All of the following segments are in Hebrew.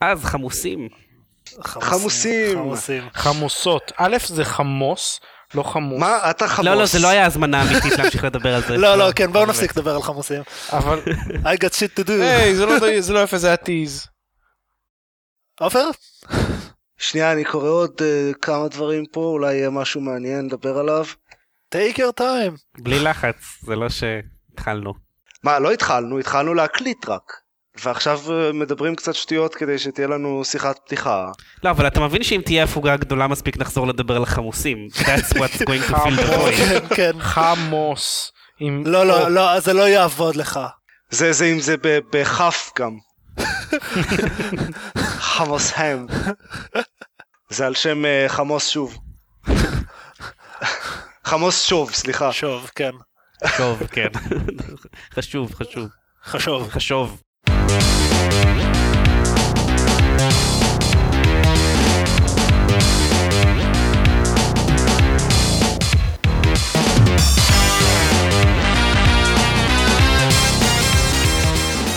אז חמוסים. חמוסים. חמוסים. חמוסות. א' זה חמוס, לא חמוס. מה, אתה חמוס. לא, לא, זה לא היה הזמנה אמיתית להמשיך לדבר על זה. לא, לא, כן, בואו נפסיק לדבר על חמוסים. אבל, I got shit to do. היי, זה לא- זה לא יפה, זה היה טיז. עופר? שנייה, אני קורא עוד אה, כמה דברים פה, אולי יהיה משהו מעניין לדבר עליו. take your time. בלי לחץ, זה לא שהתחלנו. מה, לא התחלנו, התחלנו להקליט רק. ועכשיו אה, מדברים קצת שטויות כדי שתהיה לנו שיחת פתיחה. לא, אבל אתה מבין שאם תהיה הפוגה גדולה מספיק נחזור לדבר על החמוסים. That's what's going to fill the void. כן, כן. חמוס. עם לא. לא, לא, זה לא יעבוד לך. זה, זה אם זה ב- בכף גם. חמוס הם. זה על שם אה, חמוס שוב. חמוס שוב, סליחה. שוב, כן. טוב, כן. חשוב, חשוב. חשוב. חשוב.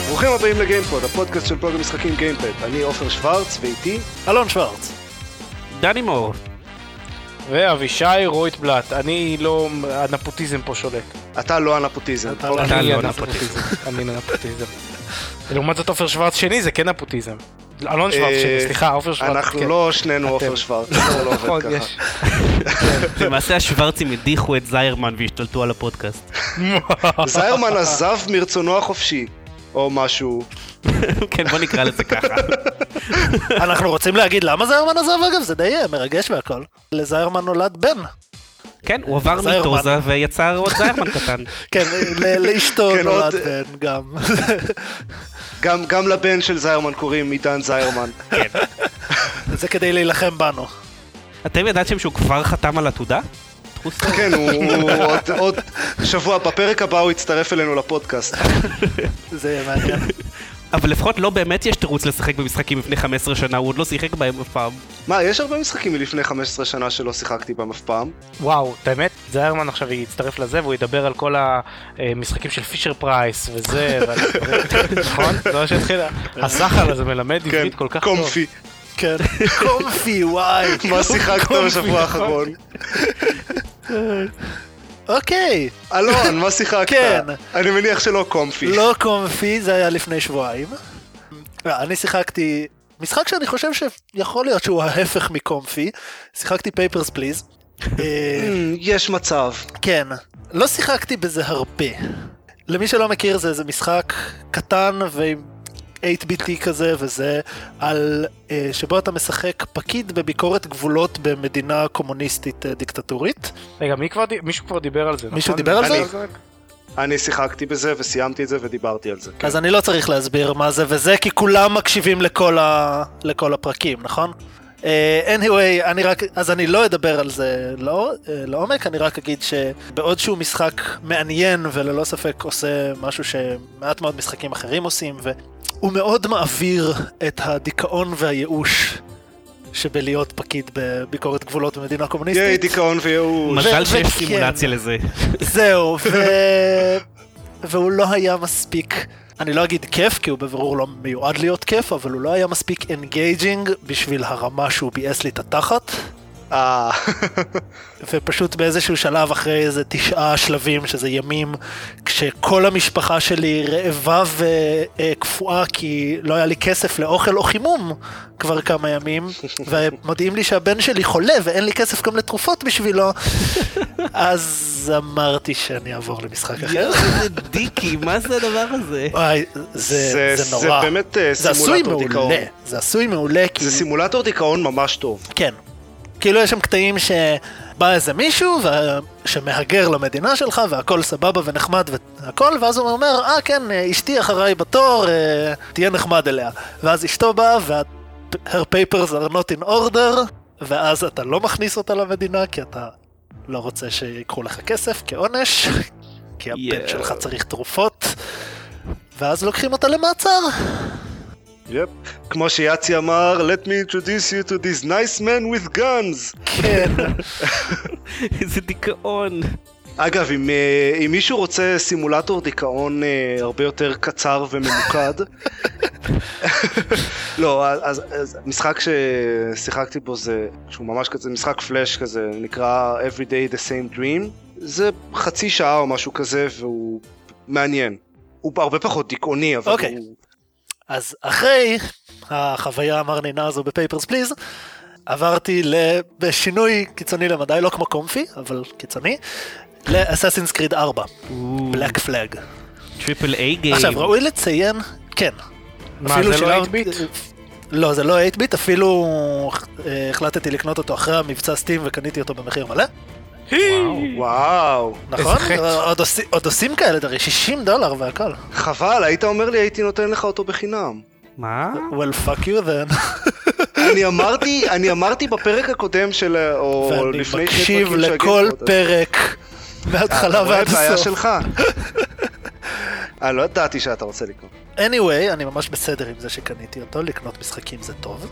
ברוכים הבאים לגיימפוד, הפודקאסט של פלוג המשחקים גיימפד. אני עופר שוורץ, ואיתי אלון שוורץ. דני מור. ואבישי רויטבלט. אני לא... הנפוטיזם פה שולט. אתה לא הנפוטיזם. אתה אני לא הנפוטיזם. אני הנפוטיזם. לעומת זאת עופר שוורץ שני זה כן נפוטיזם. אלון שוורץ אה, שני, סליחה, עופר שוורץ. אנחנו כן. לא שנינו. עופר שוורץ, זה לא נכון, עובד ככה. יש. למעשה השוורצים הדיחו את זיירמן והשתלטו על הפודקאסט. זיירמן עזב מרצונו החופשי, או משהו. כן, בוא נקרא לזה ככה. אנחנו רוצים להגיד למה זיירמן עזב אגב, זה די אה, מרגש והכל. לזיירמן נולד בן. כן, הוא עבר. מיטוזה ויצר עוד זיירמן קטן. כן, לאשתו כן, נולד בן גם. גם, גם לבן של זיירמן קוראים עידן זיירמן. כן. זה כדי להילחם בנו. אתם ידעתם שהוא כבר חתם על עתודה? כן, הוא, עוד, עוד שבוע, בפרק הבא הוא יצטרף אלינו לפודקאסט. זה מעניין. אבל לפחות לא באמת יש תירוץ לשחק במשחקים לפני 15 שנה, הוא עוד לא שיחק בהם אף פעם. מה, יש הרבה משחקים מלפני 15 שנה שלא שיחקתי בהם אף פעם. וואו, את האמת, זיירמן עכשיו יצטרף לזה והוא ידבר על כל המשחקים של פישר פרייס וזה, נכון? זה מה שהתחיל, הסחל הזה מלמד כן, עברית כל כך טוב. קומפי. כן. קומפי, וואי. מה שיחקת בשבוע נכון. האחרון? אוקיי, אלון, מה שיחקת? כן. אני מניח שלא comfy. לא comfy, זה היה לפני שבועיים. לא, אני שיחקתי משחק שאני חושב שיכול להיות שהוא ההפך מ comfy. שיחקתי Papers Please. אמ, יש מצב. כן, לא שיחקתי בזה הרבה. למי שלא מכיר זה איזה משחק קטן ועם 8-bit כזה וזה על אה, שבו אתה משחק פקיד בביקורת גבולות במדינה קומוניסטית אה, דיקטטורית. רגע, מי כבר מישהו כבר דיבר על זה, נכון? מישהו דיבר על זה? אני- אני שיחקתי בזה וסיימתי את זה ודיברתי על זה. כן. אז אני לא צריך להסביר מה זה וזה כי כולם מקשיבים לכל, ה... לכל הפרקים, נכון? Uh, anyway, אני רק, אז אני לא אדבר על זה לא, uh, לעומק, אני רק אגיד שבעוד שהוא משחק מעניין וללא ספק עושה משהו שמעט מאוד משחקים אחרים עושים, והוא מאוד מעביר את הדיכאון והייאוש שבלהיות פקיד בביקורת גבולות במדינה ייי, קומוניסטית. דיכאון וייאוש. מזל שיש. סימולציה לזה. זהו, ו... והוא לא היה מספיק, אני לא אגיד כיף, כי הוא בבירור לא מיועד להיות כיף, אבל הוא לא היה מספיק engaging בשביל הרמה שהוא ביאס לי את התחת, ופשוט באיזשהו שלב אחרי איזה תשעה שלבים, שזה ימים, כשכל המשפחה שלי רעבה וקפואה כי לא היה לי כסף לאוכל או חימום כבר כמה ימים, ומודיעים לי שהבן שלי חולה ואין לי כסף גם לתרופות בשבילו, אז אמרתי שאני אעבור למשחק אחר. יואו, איזה דיקי, מה זה הדבר הזה? וואי, זה, זה, זה נורא. באמת אה, זה עשוי סימולטור מעולה. דיכאון. זה עשוי מעולה, כי... זה סימולטור דיכאון ממש טוב. כן. כאילו יש שם קטעים שבא איזה מישהו ו... שמהגר למדינה שלך והכל סבבה ונחמד והכל, ואז הוא אומר, אה כן, אשתי אחריי בתור, אה, תהיה נחמד אליה. ואז אשתו באה וה-her papers are not in order, ואז אתה לא מכניס אותה למדינה כי אתה לא רוצה שיקחו לך כסף כעונש, כי הבן יואו. שלך צריך תרופות, ואז לוקחים אותה למעצר. יפ. כמו שיאצי אמר, let me introduce you to this nice man with guns. כן. איזה דיכאון. אגב, אם, אה, אם מישהו רוצה סימולטור דיכאון אה, הרבה יותר קצר וממוקד, לא, אז, אז משחק ששיחקתי בו זה, שהוא ממש כזה, משחק פלאש כזה, נקרא Every Day the Same Dream. זה חצי שעה או משהו כזה, והוא מעניין. הוא הרבה פחות דיכאוני, אבל אוקיי. הוא... אז אחרי החוויה המרנינה הזו ב Papers Please, עברתי בשינוי קיצוני למדי, לא כמו comfy, אבל קיצוני, ל Assassin's Creed 4, Black Flag. triple A game. עכשיו, ראוי לציין, כן. מה, זה לא שילמת- 8-bit? לא, זה לא 8-bit, אפילו אה, החלטתי לקנות אותו אחרי המבצע Steam וקניתי אותו במחיר מלא. וואו, נכון? חטא. עוד עושים- כאלה, הרי 60 דולר והכל. חבל, היית אומר לי הייתי נותן לך אותו בחינם. מה? well fuck you then. אני אמרתי, אני אמרתי בפרק הקודם של, או ואני לפני שני מקשיב פרקים של לכל הגיימפוד, אז- פרק, מההתחלה רואה, ועד בעיה הסוף. שלך. אני לא ידעתי שאתה רוצה לקנות. anyway, אני ממש בסדר עם זה שקניתי אותו, לקנות משחקים זה טוב.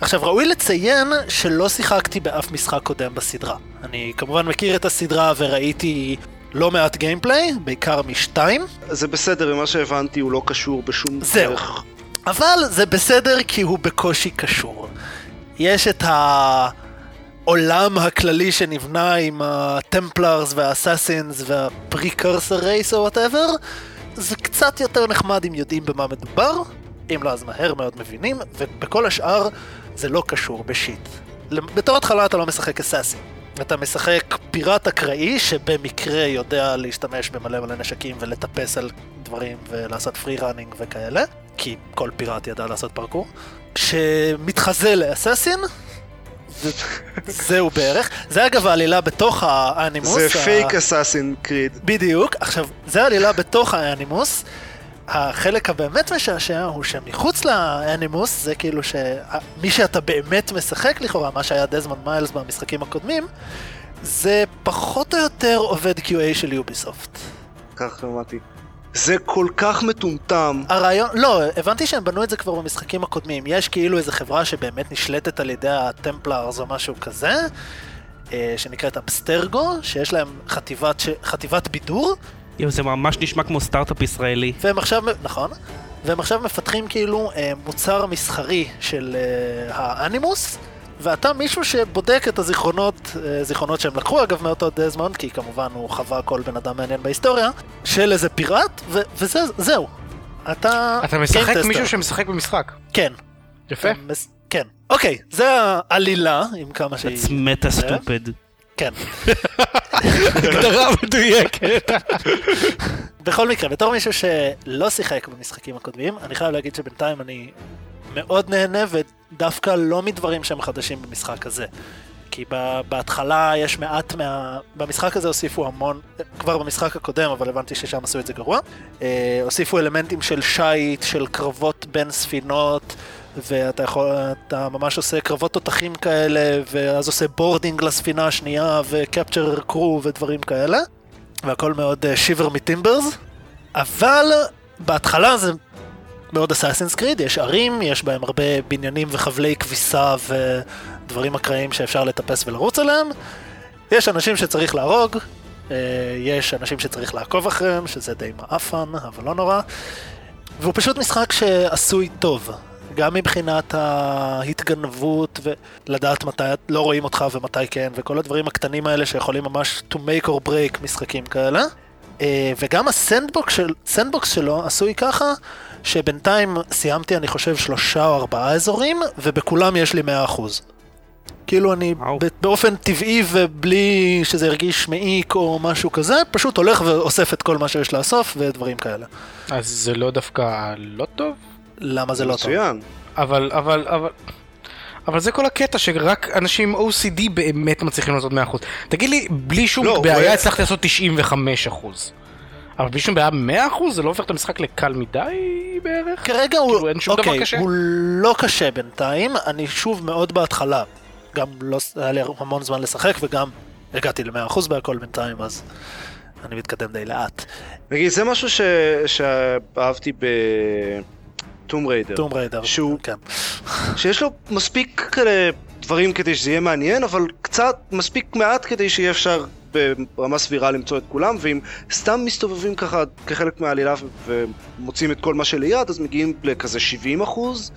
עכשיו, ראוי לציין שלא שיחקתי באף משחק קודם בסדרה. אני כמובן מכיר את הסדרה וראיתי לא מעט גיימפליי, בעיקר משתיים, זה בסדר, ממה שהבנתי הוא לא קשור בשום זהו. דרך. אבל זה בסדר כי הוא בקושי קשור. יש את העולם הכללי שנבנה עם ה Templars וה Assassins וה precursor race or whatever, זה קצת יותר נחמד אם יודעים במה מדובר, אם לא אז מהר מאוד מבינים, ובכל השאר זה לא קשור ב shit. בתור התחלה אתה לא משחק assassin. אתה משחק פיראט אקראי שבמקרה יודע להשתמש במלא מלא נשקים ולטפס על דברים ולעשות free running וכאלה, כי כל פיראט ידע לעשות פרקור, שמתחזה ל assassin, זה- זהו בערך. זה אגב העלילה בתוך האנימוס. זה fake Assassin's Creed. בדיוק. עכשיו, זה העלילה בתוך האנימוס. החלק הבאמת משעשע הוא שמחוץ לאנימוס זה כאילו שמי שאתה באמת משחק לכאורה, מה שהיה דזמונד מיילס במשחקים הקודמים, זה פחות או יותר עובד QA של יוביסופט. כך שמעתי. זה כל כך מטומטם. הרעיון, לא, הבנתי שהם בנו את זה כבר במשחקים הקודמים. יש כאילו איזו חברה שבאמת נשלטת על ידי הטמפלרס או משהו כזה, אה, שנקראת אבסטרגו, שיש להם חטיבת, ש... חטיבת בידור, זה ממש נשמע כמו סטארט-אפ ישראלי. והם עכשיו, נכון, והם עכשיו מפתחים כאילו אה, מוצר מסחרי של אה, האנימוס, ואתה מישהו שבודק את הזיכרונות, אה, זיכרונות שהם לקחו אגב מאותו דזמונד, כי כמובן הוא חווה כל בן אדם מעניין בהיסטוריה, של איזה פיראט, ו- וזהו. אתה... אתה משחק. מישהו שמשחק במשחק. כן. יפה. מס- כן. אוקיי, זה העלילה, עם כמה שהיא... That's meta stupid. כן. הגדרה מדויקת. בכל מקרה, בתור מישהו שלא שיחק במשחקים הקודמים, אני חייב להגיד שבינתיים אני מאוד נהנה ודווקא לא מדברים שהם חדשים במשחק הזה. כי בהתחלה יש מעט מה... במשחק הזה הוסיפו המון, כבר במשחק הקודם, אבל הבנתי ששם עשו את זה גרוע. אה, הוסיפו אלמנטים של שיט, של קרבות בין ספינות, ואתה יכול, אתה ממש עושה קרבות תותחים כאלה, ואז עושה boarding לספינה השנייה, ו capture crew ודברים כאלה. והכל מאוד shiver me timbers, אבל בהתחלה זה מאוד Assassin's Creed, יש ערים, יש בהם הרבה בניינים וחבלי כביסה ודברים אקראיים שאפשר לטפס ולרוץ עליהם. יש אנשים שצריך להרוג, אה, יש אנשים שצריך לעקוב אחריהם, שזה די מעפן, אבל לא נורא. והוא פשוט משחק שעשוי טוב. גם מבחינת ההתגנבות ולדעת מתי לא רואים אותך ומתי כן, וכל הדברים הקטנים האלה שיכולים ממש to make or break משחקים כאלה. אה, וגם ה sandbox של, sandbox שלו עשוי ככה, שבינתיים סיימתי אני חושב שלושה או ארבעה אזורים, ובכולם יש לי 100%. כאילו אני באופן טבעי ובלי שזה ירגיש מעיק או משהו כזה, פשוט הולך ואוסף את כל מה שיש לאסוף ודברים כאלה. אז זה לא דווקא לא טוב? למה זה לא טוב? מצוין. אבל, אבל, אבל... אבל זה כל הקטע שרק אנשים עם OCD באמת מצליחים לעשות 100%. תגיד לי, בלי שום לא, בעיה הוא- הצלחתי לעשות 95%. אבל בלי שום בעיה 100% זה לא הופך את המשחק לקל מדי בערך? כרגע הוא, כאילו, אין שום דבר אוקיי, קשה? הוא לא קשה בינתיים, אני שוב מאוד בהתחלה. גם לא היה לי המון זמן לשחק וגם הגעתי ל-100% בהכל בינתיים, אז אני מתקדם די לאט. נגיד, זה משהו ש... שאהבתי בטום ריידר. טום ריידר. שהוא- כן. שיש לו מספיק כאלה דברים כדי שזה יהיה מעניין, אבל קצת, מספיק מעט כדי שיהיה אפשר ברמה סבירה למצוא את כולם, ואם סתם מסתובבים ככה כחלק מהעלילה ומוצאים את כל מה שליד, אז מגיעים לכזה 70 אחוז,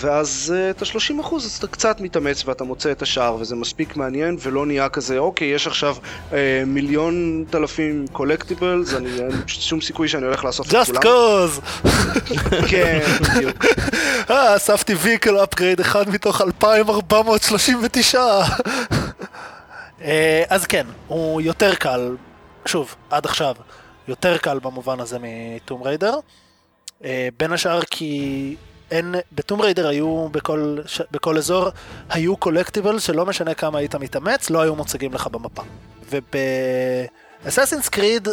ואז uh, את ה-30 אחוז אז אתה קצת מתאמץ ואתה מוצא את השאר וזה מספיק מעניין ולא נהיה כזה אוקיי יש עכשיו uh, מיליון אלפים collectibles אני אין שום סיכוי שאני הולך לאסוף את כולם. Just Cause! כן, בדיוק. אה, אספתי vehicle upgrade אחד מתוך 2439. אה, אז כן, הוא יותר קל, שוב, עד עכשיו, יותר קל במובן הזה מ Tomb Raider. אה, בין השאר כי אין, ב Tomb Raider היו בכל, ש- בכל אזור, היו collectible שלא משנה כמה היית מתאמץ, לא היו מוצגים לך במפה. וב Assassin's Creed,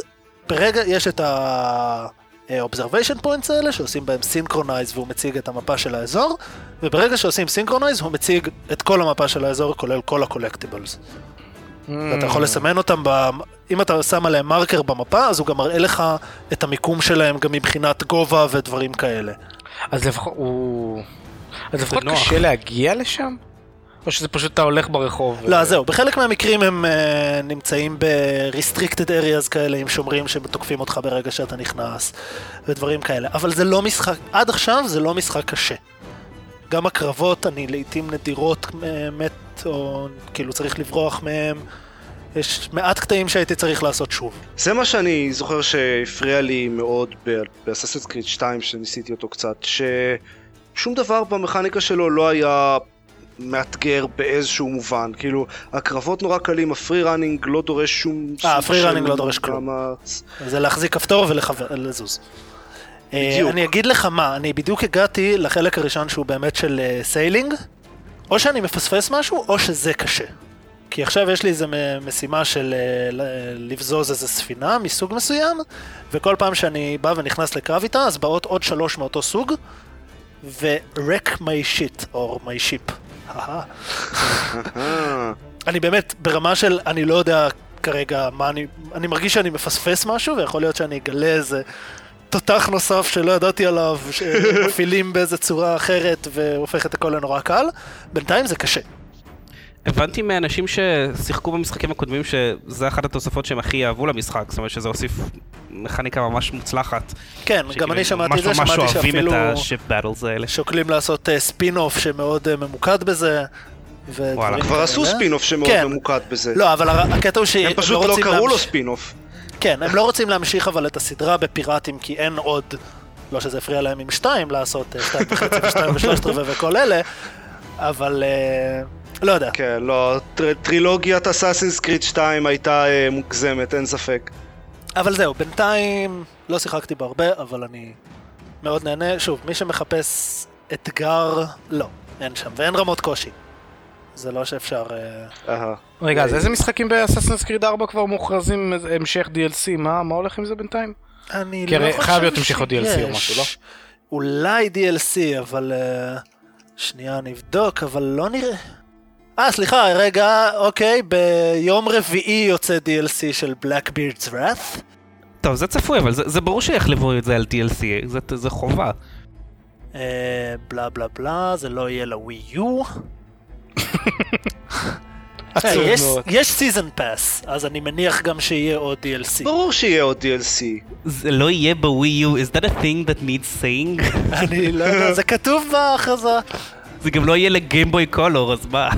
ברגע, יש את ה... observation points האלה שעושים בהם synchronize והוא מציג את המפה של האזור וברגע שעושים synchronize הוא מציג את כל המפה של האזור כולל כל ה collectibles. ואתה יכול לסמן אותם, ב... אם אתה שם עליהם מרקר במפה אז הוא גם מראה לך את המיקום שלהם גם מבחינת גובה ודברים כאלה. אז לפחות הוא... אז לפחות נוח. קשה להגיע לשם? או שזה פשוט אתה הולך ברחוב? לא, ו- זהו, בחלק מהמקרים הם uh, נמצאים ב-restricted areas כאלה עם שומרים שתוקפים אותך ברגע שאתה נכנס ודברים כאלה, אבל זה לא משחק, עד עכשיו זה לא משחק קשה. גם הקרבות, אני לעיתים נדירות אה, מת, או כאילו צריך לברוח מהם. יש מעט קטעים שהייתי צריך לעשות שוב. זה מה שאני זוכר שהפריע לי מאוד ב Assassin's Creed 2 שניסיתי אותו קצת, ששום דבר במכניקה שלו לא היה מאתגר באיזשהו מובן, כאילו הקרבות נורא קלים, ה free running לא דורש שום... סוג ה free running לא דורש כלום. זה להחזיק כפתור ולזוז. בדיוק. אני אגיד לך מה, אני בדיוק הגעתי לחלק הראשון שהוא באמת של אה, sailing, או שאני מפספס משהו, או שזה קשה. כי עכשיו יש לי איזה משימה של אה, לבזוז איזה ספינה מסוג מסוים, וכל פעם שאני בא ונכנס לקרב איתה, אז באות עוד שלוש מאותו סוג, ו-wreck my shit, או my ship. אני באמת, ברמה של אני לא יודע כרגע מה אני... אני מרגיש שאני מפספס משהו, ויכול להיות שאני אגלה איזה תותח נוסף שלא ידעתי עליו, שמפעילים באיזה צורה אחרת והופך את הכל לנורא קל. בינתיים זה קשה. הבנתי מאנשים ששיחקו במשחקים הקודמים שזה אחת התוספות שהם הכי אהבו למשחק, זאת אומרת שזה הוסיף מכניקה ממש מוצלחת. כן, גם אני שמעתי את זה, ממש ממש שמעתי אוהבים שאפילו את ה ship battles האלה. שוקלים לעשות ספין אוף שמאוד אה, ממוקד בזה. וואלה, כבר. עשו ספין-אוף שמאוד כן. ממוקד בזה. לא, אבל הקטע הוא שהם הם פשוט לא רוצים קראו לו ספין-אוף. כן, הם לא רוצים להמשיך אבל את הסדרה בפיראטים, כי אין עוד, לא שזה הפריע להם עם שתיים לעשות אה, שתיים וחצי ושתיים ושלושת רבעי וכל אלה, אבל אה, לא יודע. כן, לא, טר- טרילוגיית אסאסינס קריד 2 הייתה אה, מוגזמת, אין ספק. אבל זהו, בינתיים לא שיחקתי בו הרבה, אבל אני מאוד נהנה. שוב, מי שמחפש אתגר, לא, אין שם, ואין רמות קושי. זה לא שאפשר... אה, אהה. רגע, אז איזה משחקים באססנס קריד 4 כבר מוכרזים המשך DLC? מה מה הולך עם זה בינתיים? אני כי לא חושב חייב להיות המשך עוד DLC או שיש. משהו, לא? אולי DLC, אבל... אה, שנייה, נבדוק, אבל לא נראה. אה, סליחה, רגע, אוקיי, ביום רביעי יוצא DLC של Blackbeard's Wrath. טוב, זה צפוי, אבל זה, זה ברור שיחלבו את זה על DLC, זה, זה חובה. אה, בלה בלה בלה, זה לא יהיה לווי יו. מאוד. יש season pass, אז אני מניח גם שיהיה עוד DLC. ברור שיהיה עוד DLC. זה לא יהיה בווי יו, is that a thing that needs saying? אני לא יודע, זה כתוב בהכרזה. זה גם לא יהיה ל Game Boy Color, אז מה?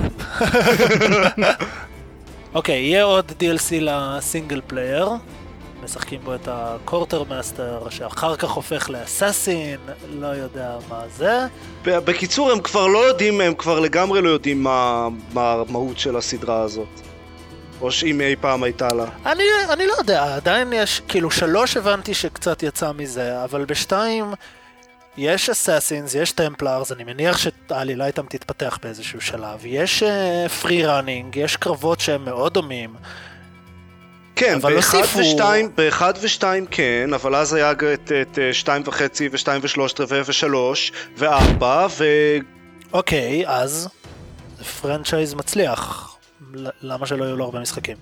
אוקיי, יהיה עוד DLC ל single player. משחקים בו את ה quartermaster, שאחר כך הופך ל assassin, לא יודע מה זה. בקיצור, הם כבר לא יודעים, הם כבר לגמרי לא יודעים מה מה המהות של הסדרה הזאת. או שאם אי פעם הייתה לה. אני, אני לא יודע, עדיין יש, כאילו שלוש הבנתי שקצת יצא מזה, אבל בשתיים יש אסאסינס, יש טמפלארס, אני מניח שהעלילה איתם תתפתח באיזשהו שלב, יש פרי uh, ראנינג, יש קרבות שהם מאוד דומים. כן, באחד הוסיפו- ושתיים, באחד ושתיים כן, אבל אז היה את, את אה, שתיים וחצי ושתיים ושלושת רבעי ושלוש וארבע ו... אוקיי, אז פרנצ'ייז מצליח, למה שלא יהיו לו הרבה משחקים?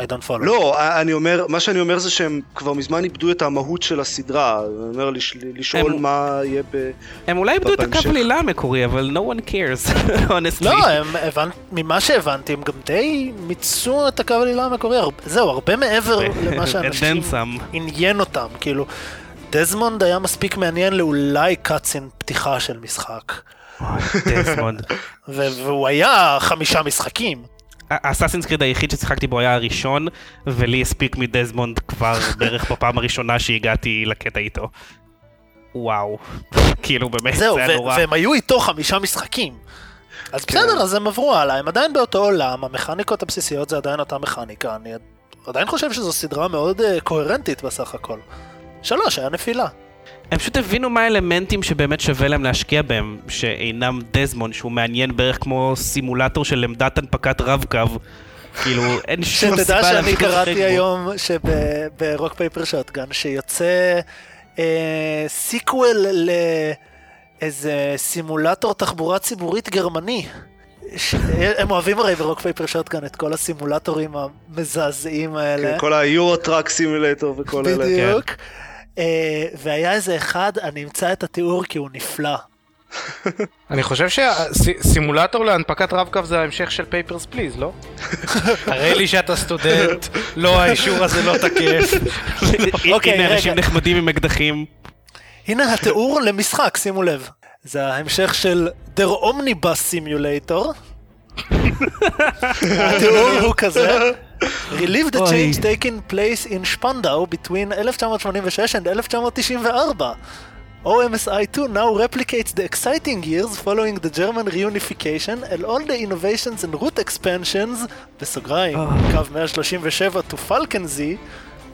I don't follow. לא, אני אומר, מה שאני אומר זה שהם כבר מזמן איבדו את המהות של הסדרה. אני אומר לש, לשאול הם- מה יהיה ב... הם אולי איבדו את. הקו עלילה המקורי, אבל no one cares, honestly. לא, הם הבנ... ממה שהבנתי, הם גם די מיצו את הקו העלילה המקורי, הר... זהו, הרבה מעבר למה שאנשים And then some. עניין אותם, כאילו, דזמונד היה מספיק מעניין לאולי קאטסין פתיחה של משחק, דסמונד. ו- והוא היה חמישה משחקים. ה Assassin's Creed היחיד ששיחקתי בו היה הראשון, ולי הספיק מדזמונד כבר בערך בפעם הראשונה שהגעתי לקטע איתו. וואו. כאילו באמת, זהו, זה היה נורא. והם היו איתו חמישה משחקים. אז כן. בסדר, אז הם עברו הלאה, הם עדיין באותו עולם, המכניקות הבסיסיות זה עדיין אותה מכניקה, אני עדיין חושב שזו סדרה מאוד אה, קוהרנטית בסך הכל. שלוש, היה נפילה. הם פשוט הבינו מה האלמנטים שבאמת שווה להם להשקיע בהם, שאינם דזמונד, שהוא מעניין בערך כמו סימולטור של עמדת הנפקת רב-קו. כאילו, אין שום שתדע סיבה שאני להמשיך לשחק קראתי. היום שב Rock Paper Shotgun שיוצא אה, sequel לאיזה סימולטור תחבורה ציבורית גרמני. ש- הם אוהבים הרי ב Rock Paper Shotgun את כל הסימולטורים המזעזעים האלה. כן, כל ה Euro Truck Simulator וכל אלה. בדיוק. אה, והיה איזה אחד, אני אמצא את התיאור כי הוא נפלא. אני חושב שסימולטור להנפקת רב-קו זה ההמשך של Papers, Please, לא? תראה לי שאתה סטודנט, לא, האישור הזה לא תקף. אוקיי, הנה. אנשים נחמדים עם אקדחים. הנה התיאור למשחק, שימו לב. זה ההמשך של Der Omnibus Simulator. התיאור הוא כזה. Relive the אוי. change taken place in Spandau between 1986 and 1994. OMSI2 now replicates the exciting years following the German reunification and all the innovations and route expansions, בסוגריים, קו 137 to Falcon Z,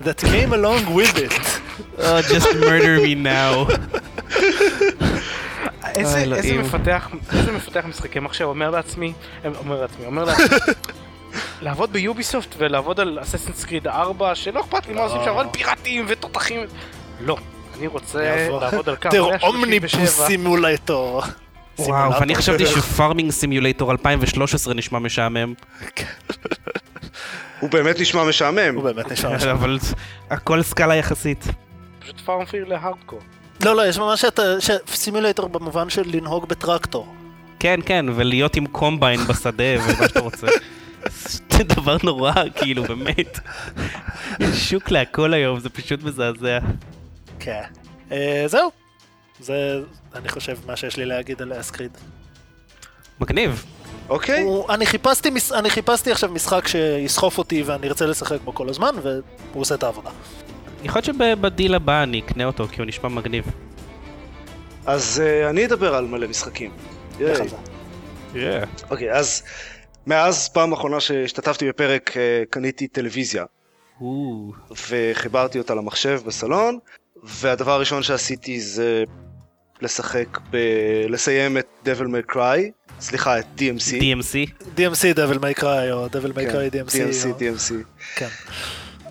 that came along with it. Oh, just murder me now. איזה, אלוהים. איזה מפתח, איזה מפתח משחקי מחשב אומר לעצמי, אה, אומר לעצמי, אומר לעצמי, לעבוד ביוביסופט ולעבוד על אססנס קריד 4, שלא אכפת לי מה עושים שם, אבל פיראטים ותותחים. לא, אני רוצה לעבוד על קו Der Omnibus 137. Simulator. וואו, ואני חשבתי שפארמינג סימיולטור 2013 נשמע משעמם, הוא באמת נשמע משעמם. הוא באמת נשאר שם. אבל הכל סקאלה יחסית. פשוט פארמפיר להארדקור. לא, לא, יש ממש את סימולטור במובן של לנהוג בטרקטור. כן, כן, ולהיות עם קומביין בשדה ומה שאתה רוצה. זה דבר נורא, כאילו, באמת. יש שוק להכל היום, זה פשוט מזעזע. כן. אה, זהו. זה, אני חושב, מה שיש לי להגיד על אסקריד. מגניב. אוקיי. הוא- אני חיפשתי אני חיפשתי עכשיו משחק שיסחוף אותי ואני ארצה לשחק בו כל הזמן, והוא עושה את העבודה. יכול להיות שבדיל הבא אני אקנה אותו, כי הוא נשמע מגניב. אז אה, אני אדבר על מלא משחקים. ייי. לך על זה. אוקיי, אז מאז פעם אחרונה שהשתתפתי בפרק אה, קניתי טלוויזיה וחיברתי אותה למחשב בסלון והדבר הראשון שעשיתי זה לשחק ב... לסיים את Devil May Cry, סליחה, את DMC. DMC. DMC Devil May Cry או Devil May כן, Cry DMC. DMC, או- DMC. כן.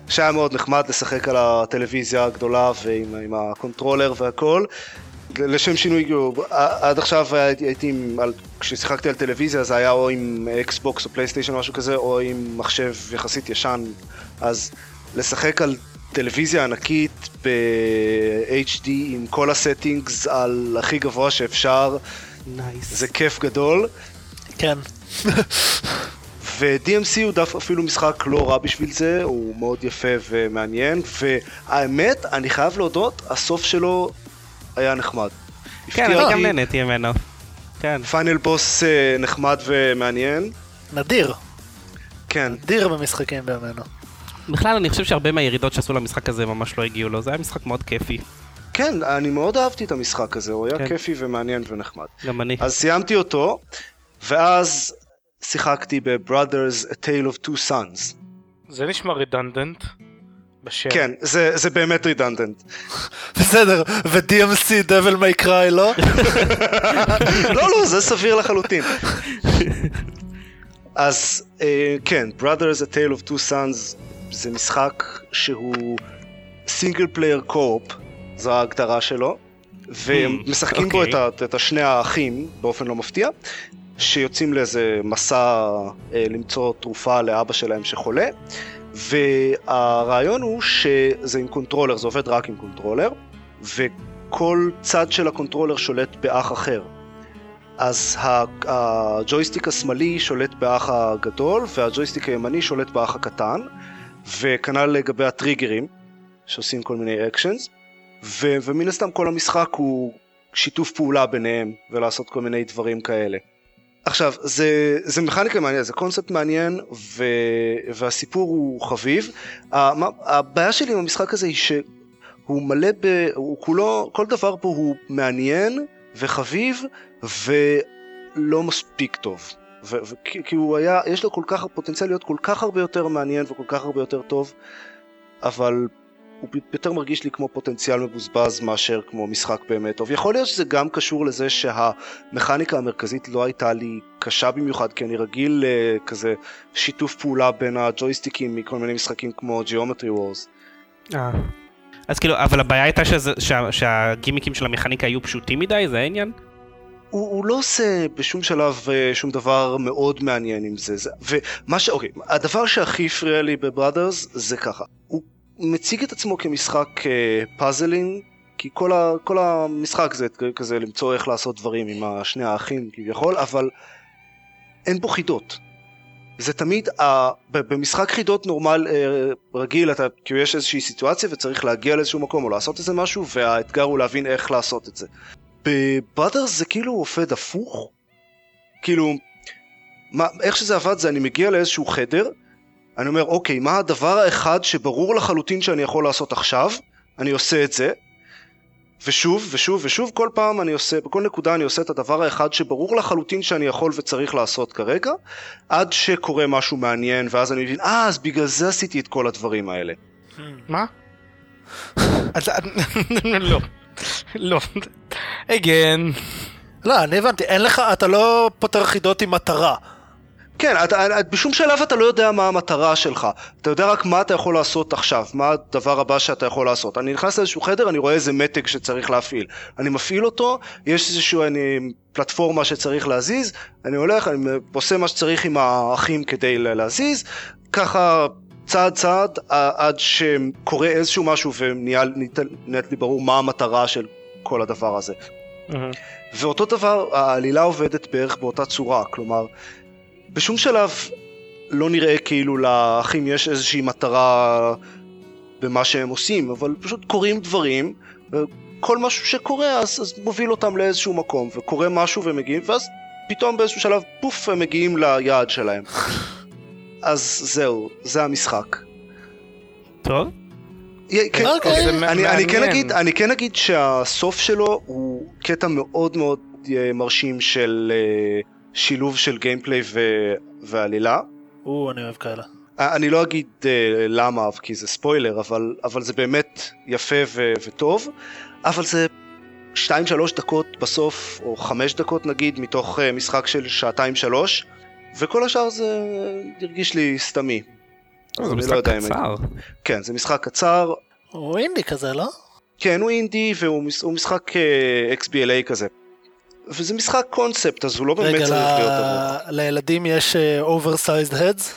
שהיה מאוד נחמד לשחק על הטלוויזיה הגדולה ועם עם ה controller והכל. לשם שינוי, עד עכשיו הייתי, על, כששיחקתי על טלוויזיה זה היה או עם Xbox או PlayStation או משהו כזה, או עם מחשב יחסית ישן. אז לשחק על טלוויזיה ענקית ב-HD עם כל ה settings על הכי גבוה שאפשר, nice. זה כיף גדול. כן. ו-DMC הוא אפילו משחק לא רע בשביל זה, הוא מאוד יפה ומעניין, והאמת, אני חייב להודות, הסוף שלו היה נחמד. כן, אני. גם נהניתי ממנו. כן. final boss אה, נחמד ומעניין. נדיר. כן, נדיר במשחקים בימינו. בכלל, אני חושב שהרבה מהירידות שעשו למשחק הזה ממש לא הגיעו לו, זה היה משחק מאוד כיפי. כן, אני מאוד אהבתי את המשחק הזה, הוא היה כן. כיפי ומעניין ונחמד. גם אני. אז סיימתי אותו, ואז שיחקתי ב-Brothers A Tale of Two Sons. זה נשמע רדנדנט. בשם. כן, זה, זה באמת רידנדנט. בסדר, ו-DMC Devil May Cry לא? לא, לא, זה סביר לחלוטין. אז אה, כן, Brothers A Tale of Two Sons זה משחק שהוא single player co-op, זו ההגדרה שלו, ומשחקים בו אוקיי. את, את השני האחים באופן לא מפתיע, שיוצאים לאיזה מסע אה, למצוא תרופה לאבא שלהם שחולה, והרעיון הוא שזה עם controller, זה עובד רק עם controller, וכל צד של ה controller שולט באח אחר. אז הג'ויסטיק השמאלי שולט באח הגדול והג'ויסטיק הימני שולט באח הקטן וכנ"ל לגבי הטריגרים שעושים כל מיני actions ו- ומן הסתם כל המשחק הוא שיתוף פעולה ביניהם ולעשות כל מיני דברים כאלה. עכשיו, זה, זה מכניקה מעניינת, זה קונספט מעניין ו, והסיפור הוא חביב. הבעיה שלי עם המשחק הזה היא שהוא מלא ב... הוא כולו, כל דבר פה הוא מעניין וחביב ולא מספיק טוב. כי הוא היה, יש לו כל כך, פוטנציאל להיות כל כך הרבה יותר מעניין וכל כך הרבה יותר טוב, אבל הוא יותר מרגיש לי כמו פוטנציאל מבוזבז מאשר כמו משחק באמת טוב. יכול להיות שזה גם קשור לזה שהמכניקה המרכזית לא הייתה לי קשה במיוחד, כי אני רגיל לכזה שיתוף פעולה בין הג'ויסטיקים מכל מיני משחקים כמו Geometry Wars. אה. אז כאילו, אבל הבעיה הייתה שזה, שה, שהגימיקים של המכניקה היו פשוטים מדי, זה העניין? הוא, הוא לא עושה בשום שלב אה, שום דבר מאוד מעניין עם זה. זה ומה ש... אוקיי, הדבר שהכי הפריע לי ב Brothers זה ככה. הוא מציג את עצמו כמשחק puzzling, כי כל, ה, כל המשחק זה כזה למצוא איך לעשות דברים עם השני האחים כביכול, אבל אין בו חידות. זה תמיד, ה, במשחק חידות נורמל אה, רגיל, אתה, כאילו יש איזושהי סיטואציה וצריך להגיע לאיזשהו מקום או לעשות איזה משהו, והאתגר הוא להבין איך לעשות את זה. בבראדרס זה כאילו עובד הפוך. כאילו, מה, איך שזה עבד זה אני מגיע לאיזשהו חדר, אני אומר אוקיי מה הדבר האחד שברור לחלוטין שאני יכול לעשות עכשיו, אני עושה את זה, ושוב ושוב ושוב כל פעם אני עושה, בכל נקודה אני עושה את הדבר האחד שברור לחלוטין שאני יכול וצריך לעשות כרגע, עד שקורה משהו מעניין ואז אני מבין אה אז בגלל זה עשיתי את כל הדברים האלה. מה? לא. לא. again. לא, אני הבנתי, אין לך, אתה לא פותר חידות עם מטרה. כן, אתה, בשום שלב אתה לא יודע מה המטרה שלך, אתה יודע רק מה אתה יכול לעשות עכשיו, מה הדבר הבא שאתה יכול לעשות. אני נכנס לאיזשהו חדר, אני רואה איזה מתג שצריך להפעיל. אני מפעיל אותו, יש איזשהו אני, פלטפורמה שצריך להזיז, אני הולך, אני עושה מה שצריך עם האחים כדי להזיז, ככה צעד צעד עד שקורה איזשהו משהו ונהיה לי ברור מה המטרה של כל הדבר הזה. Mm-hmm. ואותו דבר, העלילה עובדת בערך באותה צורה, כלומר, בשום שלב לא נראה כאילו לאחים יש איזושהי מטרה במה שהם עושים, אבל פשוט קורים דברים, וכל משהו שקורה אז, אז מוביל אותם לאיזשהו מקום, וקורה משהו והם מגיעים, ואז פתאום באיזשהו שלב, פוף, הם מגיעים ליעד שלהם. אז זהו, זה המשחק. טוב. כן, אוקיי. אני, כן אגיד, אני כן אגיד שהסוף שלו הוא קטע מאוד מאוד אה, מרשים של אה, שילוב של גיימפליי ועלילה. או, אני אוהב כאלה. אה, אני לא אגיד למה, כי זה ספוילר, אבל, אבל זה באמת יפה ו, וטוב, אבל זה 2-3 דקות בסוף, או 5 דקות נגיד, מתוך משחק של שעתיים-שלוש. וכל השאר זה הרגיש לי סתמי. זה משחק לא קצר. כן, זה משחק קצר. הוא אינדי כזה, לא? כן, הוא אינדי והוא משחק uh, XBLA כזה. וזה משחק קונספט, אז הוא לא באמת צריך להיות ארוך. רגע, לילדים יש oversized uh, heads?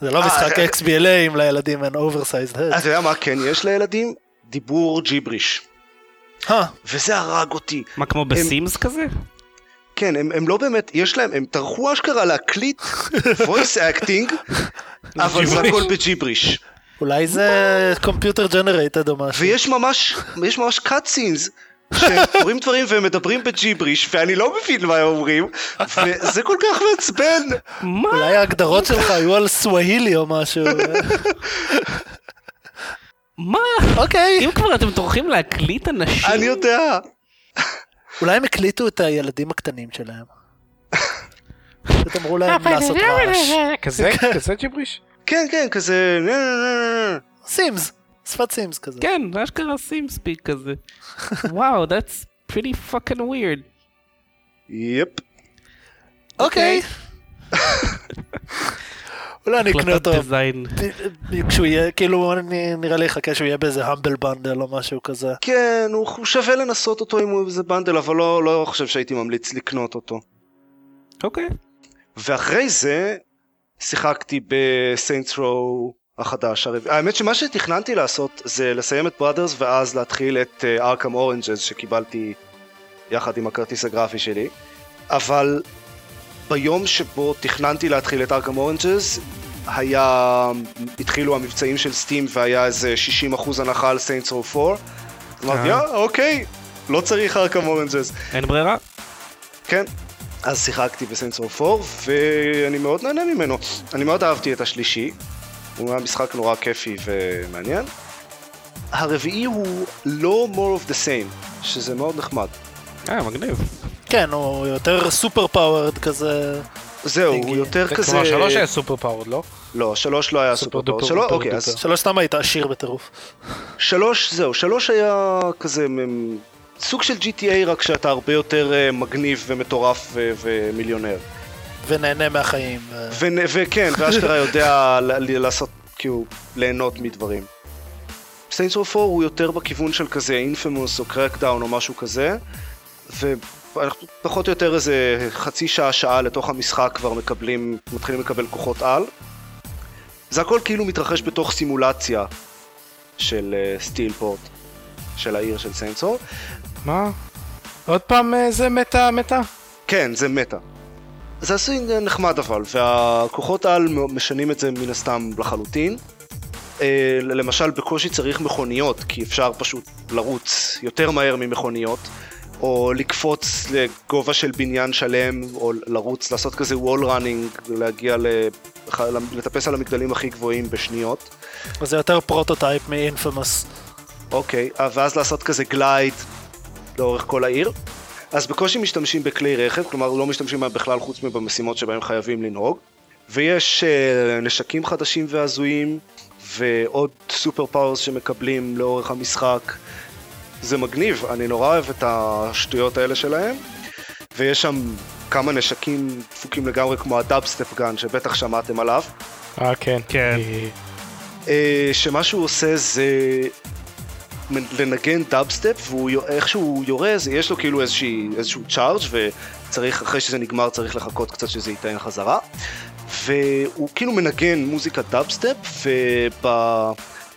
זה לא משחק XBLA אם לילדים אין oversized heads. אתה יודע מה כן יש לילדים? דיבור ג'יבריש. וזה הרג אותי. מה, כמו ב Sims כזה? כן, הם, הם לא באמת, יש להם, הם טרחו אשכרה להקליט voice acting, אבל זה הכל בג'יבריש. אולי זה computer generated או משהו. ויש ממש, יש ממש cut scenes. שקוראים דברים והם מדברים בג'יבריש ואני לא מבין מה הם אומרים וזה כל כך מעצבן. מה? אולי ההגדרות שלך היו על סווהילי או משהו. מה? אוקיי. אם כבר אתם טורחים להקליט אנשים... אני יודע. אולי הם הקליטו את הילדים הקטנים שלהם. פשוט אמרו להם לעשות רעש. כזה? כזה ג'יבריש? כן, כן, כזה... Sims, שפת Sims כזה. כן, אשכרה Simspeak כזה. וואו, that's pretty fucking weird. yep. אוקיי. אולי אני אקנה אותו. כשהוא יהיה, כאילו נראה לי יחכה שהוא יהיה באיזה Humble Bundle או משהו כזה. כן, הוא שווה לנסות אותו אם הוא איזה bundle, אבל לא, לא חושב שהייתי ממליץ לקנות אותו. אוקיי. ואחרי זה שיחקתי ב Saints Row החדש. האמת שמה שתכננתי לעשות זה לסיים את Brothers ואז להתחיל את Arkham uh, Origins שקיבלתי יחד עם הכרטיס הגרפי שלי. אבל ביום שבו תכננתי להתחיל את Arkham Origins, היה, התחילו המבצעים של Steam והיה איזה 60% הנחה על Saints Row 4, אמרתי, אה. אה, אוקיי, לא צריך Arkham Origins. אין ברירה? כן. אז שיחקתי ב Saints Row 4, ואני מאוד נהנה ממנו. אני מאוד אהבתי את השלישי. הוא היה משחק נורא כיפי ומעניין. הרביעי הוא לא more of the same, שזה מאוד נחמד. אה, מגניב. כן, הוא יותר super powered כזה. זהו. הוא יותר זה כזה... כלומר שלוש היה super powered, לא? לא, שלוש לא היה super super power. duper שלוש, אוקיי, אז. שלוש סתם היית עשיר בטירוף. שלוש, זהו, שלוש היה כזה סוג של GTA, רק שאתה הרבה יותר אה, מגניב ומטורף ומיליונר. ונהנה מהחיים. ו- ו- וכן, ואשכרה יודע ל- ל- לעשות, כאילו, ליהנות מדברים. Saints Row 4 הוא יותר בכיוון של כזה Infamous או Crackdown או משהו כזה, ואנחנו פחות או יותר איזה חצי שעה, שעה לתוך המשחק כבר מקבלים, מתחילים לקבל כוחות על. זה הכל כאילו מתרחש בתוך סימולציה של סטילפורט, של העיר של סיינסור. מה? עוד פעם אה, זה מטה מטה? כן, זה מטה. זה עשוי נחמד אבל, והכוחות על משנים את זה מן הסתם לחלוטין. אה, למשל, בקושי צריך מכוניות, כי אפשר פשוט לרוץ יותר מהר ממכוניות, או לקפוץ לגובה של בניין שלם, או לרוץ, לעשות כזה wall running, להגיע ל... לטפס על המגדלים הכי גבוהים בשניות. זה יותר Prototype מ Infamous. אוקיי, אה, ואז לעשות כזה glide לאורך כל העיר. אז בקושי משתמשים בכלי רכב, כלומר לא משתמשים בהם בכלל חוץ מבמשימות שבהם חייבים לנהוג. ויש uh, נשקים חדשים והזויים, ועוד super powers שמקבלים לאורך המשחק. זה מגניב, אני נורא אוהב את השטויות האלה שלהם. ויש שם כמה נשקים דפוקים לגמרי כמו ה dubstep gun שבטח שמעתם עליו. אה כן. כן. אה, שמה שהוא עושה זה לנגן דאבסטפ והוא יו- איך שהוא יורה זה יש לו כאילו איזושהי, איזשהו charge וצריך אחרי שזה נגמר צריך לחכות קצת שזה ייתן חזרה. והוא כאילו מנגן מוזיקת דאבסטפ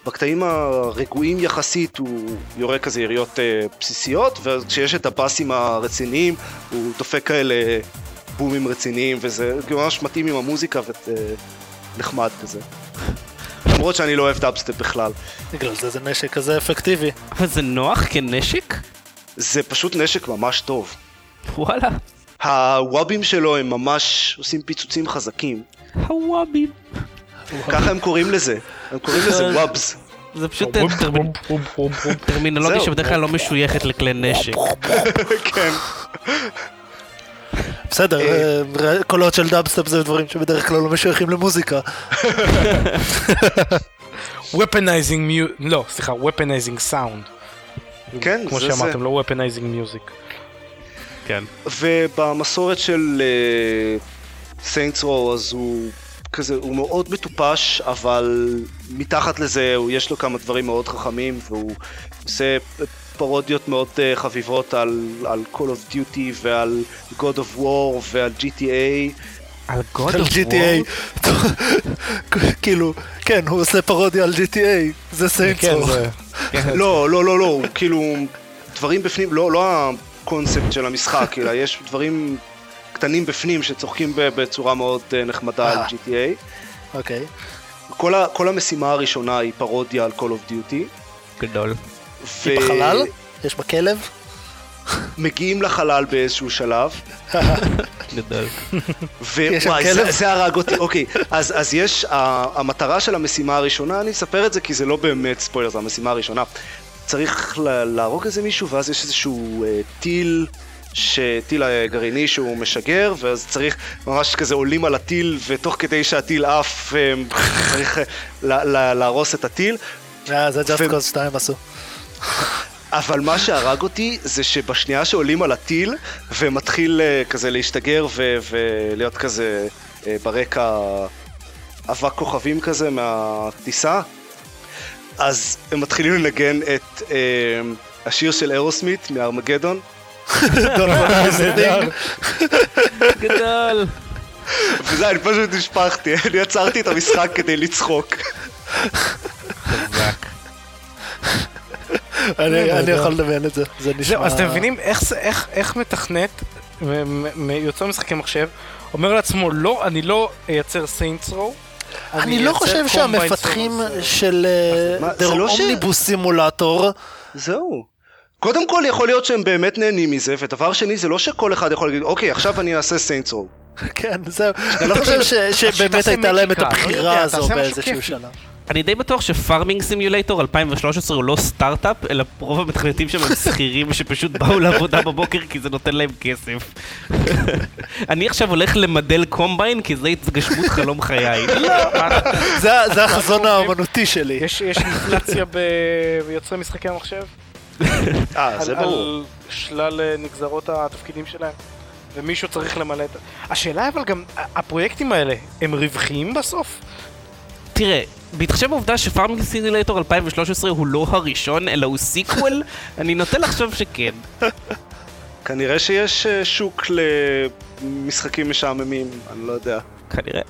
ובקטעים הרגועים יחסית הוא יורה כזה יריות אה, בסיסיות וכשיש את הבאסים הרציניים הוא דופק כאלה בומים רציניים וזה ממש מתאים עם המוזיקה ונחמד כזה למרות שאני לא אוהב דאבסטפ בכלל. בגלל זה זה נשק כזה אפקטיבי. אבל זה נוח כנשק? זה פשוט נשק ממש טוב. וואלה. הוואבים שלו הם ממש עושים פיצוצים חזקים. הוואבים. ככה הם קוראים לזה. הם קוראים לזה wubs. זה פשוט טרמינ- טרמינולוגיה. שבדרך כלל לא משויכת לכלי נשק. כן. בסדר, אה. אה, קולות של דאבסטפ זה דברים שבדרך כלל לא משויכים למוזיקה. weaponizing מיו... לא, סליחה, weaponizing sound. כן, כמו זה זה. שאמרתם, לא weaponizing music. כן. ובמסורת של סיינטס רו אז הוא כזה, הוא מאוד מטופש, אבל מתחת לזה יש לו כמה דברים מאוד חכמים, והוא עושה פרודיות מאוד אה, חביבות על, על Call of Duty ועל God of War ועל GTA. על God על of GTA. War? כאילו, כן, הוא עושה פרודיה על GTA, זה כן, סיינטסו. זה... לא, לא, לא, לא, כאילו, דברים בפנים, לא, לא הקונספט של המשחק, אלא יש דברים קטנים בפנים שצוחקים ב- בצורה מאוד אה, נחמדה על אה. GTA. אוקיי. כל, כל המשימה הראשונה היא פרודיה על Call of Duty. גדול. היא בחלל? יש בה כלב? מגיעים לחלל באיזשהו שלב, גדול. ווואי? זה, זה הרג אותי, אוקיי, אז, אז יש, המטרה של המשימה הראשונה, אני אספר את זה כי זה לא באמת ספוילר, זו המשימה הראשונה. צריך לה- להרוג איזה מישהו, ואז יש איזשהו אה, טיל. טיל אה, גרעיני שהוא משגר, ואז צריך, ממש כזה עולים על הטיל, ותוך כדי שהטיל עף, אה, צריך אה, לה, לה, להרוס את הטיל. זה ו- Cause 2 עשו. אבל מה שהרג אותי זה שבשנייה שעולים על הטיל ומתחיל אה, כזה להשתגר ו- ולהיות כזה אה, ברקע אבק כוכבים כזה מהטיסה, אז הם מתחילים לנגן את אה, השיר של אירוסמית מארמגדון, גדול. וזה, אני פשוט נשפכתי, אני עצרתי את המשחק כדי לצחוק. אני אני יכול לדמיין את זה, זה נשמע... אז אתם מבינים איך זה- איך- איך מתכנת, יוצר משחקי מחשב, אומר לעצמו, לא, אני לא אייצר סיינטס Row. אני לא חושב שהמפתחים של לא Omnibus Simulator, זהו. קודם כל יכול להיות שהם באמת נהנים מזה, ודבר שני זה לא שכל אחד יכול להגיד אוקיי עכשיו אני אעשה Saints Row. כן, זהו. אני לא חושב ש- שבאמת הייתה להם את לא הבחירה הזו באיזשהו. שלב. אני די בטוח ש Farming Simulator 2013 הוא לא סטארט-אפ, אלא רוב המתכנתים שם הם שכירים שפשוט באו לעבודה בבוקר כי זה נותן להם כסף. אני עכשיו הולך למדל קומביין כי זה התגשמות חלום חיי. זה זה החזון האומנותי שלי. יש יש אינפלציה ב- ביוצרי משחקי המחשב? אה זה ברור. על שלל אה, נגזרות התפקידים שלהם. ומישהו צריך למלא את... השאלה אבל גם, הפרויקטים האלה, הם רווחיים בסוף? תראה, בהתחשב בעובדה ש Farming Simulator 2013 הוא לא הראשון אלא הוא sequel, אני נוטה לחשוב שכן. כנראה שיש אה, שוק למשחקים משעממים, אני לא יודע. כנראה.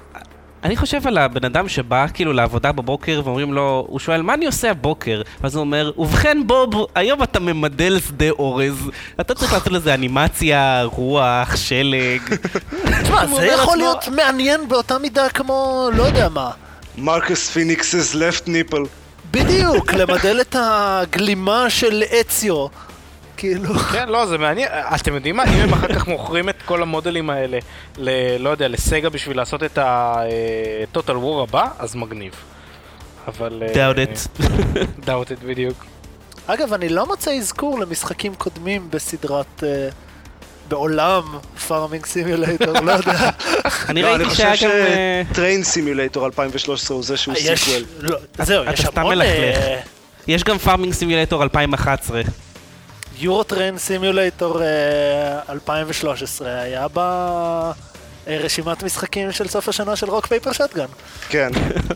אני חושב על הבן אדם שבא כאילו לעבודה בבוקר ואומרים לו, הוא שואל מה אני עושה הבוקר? ואז הוא אומר, ובכן בוב, היום אתה ממדל שדה אורז, אתה צריך לעשות לזה אנימציה, רוח, שלג. תשמע, זה יכול להיות מעניין באותה מידה כמו, לא יודע מה. מרקוס פיניקס's left nipple. בדיוק, למדל את הגלימה של אציו. כאילו, כן, לא, זה מעניין. אתם יודעים מה? אם הם אחר כך מוכרים את כל המודלים האלה, ל... לא יודע, לסגה בשביל לעשות את ה-total war הבא, אז מגניב. אבל... אה, doubt it. doubt it, בדיוק. אגב, אני לא מוצא אזכור למשחקים קודמים בסדרת... אה, בעולם פארמינג סימולטור, לא יודע. אני לא, ראיתי אני שהיה חושב גם... אה, שטריין סימולטור 2013 הוא זה שהוא sequel. לא, זהו, יש המון... אה, יש גם Farming Simulator 2011. Euro Train Simulator 2013 היה ברשימת משחקים של סוף השנה של Rock Paper Shotgun. כן,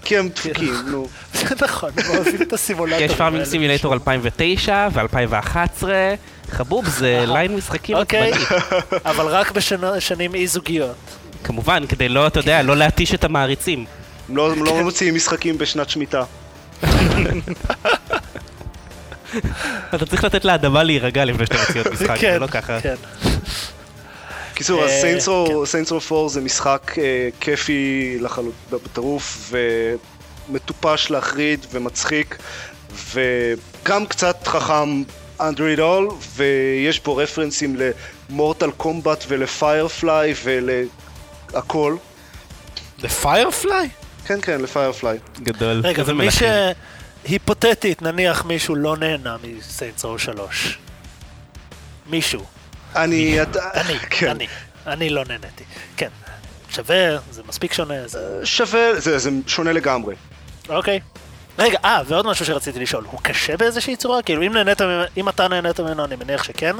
כי הם דפוקים, נו. זה נכון, הם אוהבים את הסימולטורים יש Farming האלה. סימולטור 2009 ו-2011. חבוב, זה ליין משחקים אוקיי. אבל רק בשנים אי זוגיות. כמובן, כדי לא, אתה יודע, לא להתיש את המעריצים. הם לא- לא מוציאים משחקים בשנת שמיטה. אתה צריך לתת לאדמה להירגע לפני שאתה מוציא עוד משחק, כן, זה לא ככה. כן. קיצור, אז אה, סיינטס רו 4 זה משחק אה, כיפי לחלוטין בטירוף ומטופש להחריד ומצחיק וגם קצת חכם under it all ויש בו רפרנסים למורטל קומבט ולפיירפליי ולהכל. לפיירפליי? כן כן לפיירפליי. גדול. רגע, ומי מלכים. שהיפותטית, נניח מישהו לא נהנה מסיינטס רו 3. מישהו. אני... אתה- אני, כן. אני. אני לא נהניתי. כן. שווה, זה מספיק שונה, זה... שווה, זה זה שונה לגמרי. אוקיי. רגע, אה, ועוד משהו שרציתי לשאול, הוא קשה באיזושהי צורה? כאילו, אם נהנית אם אתה נהנית ממנו, אני מניח שכן.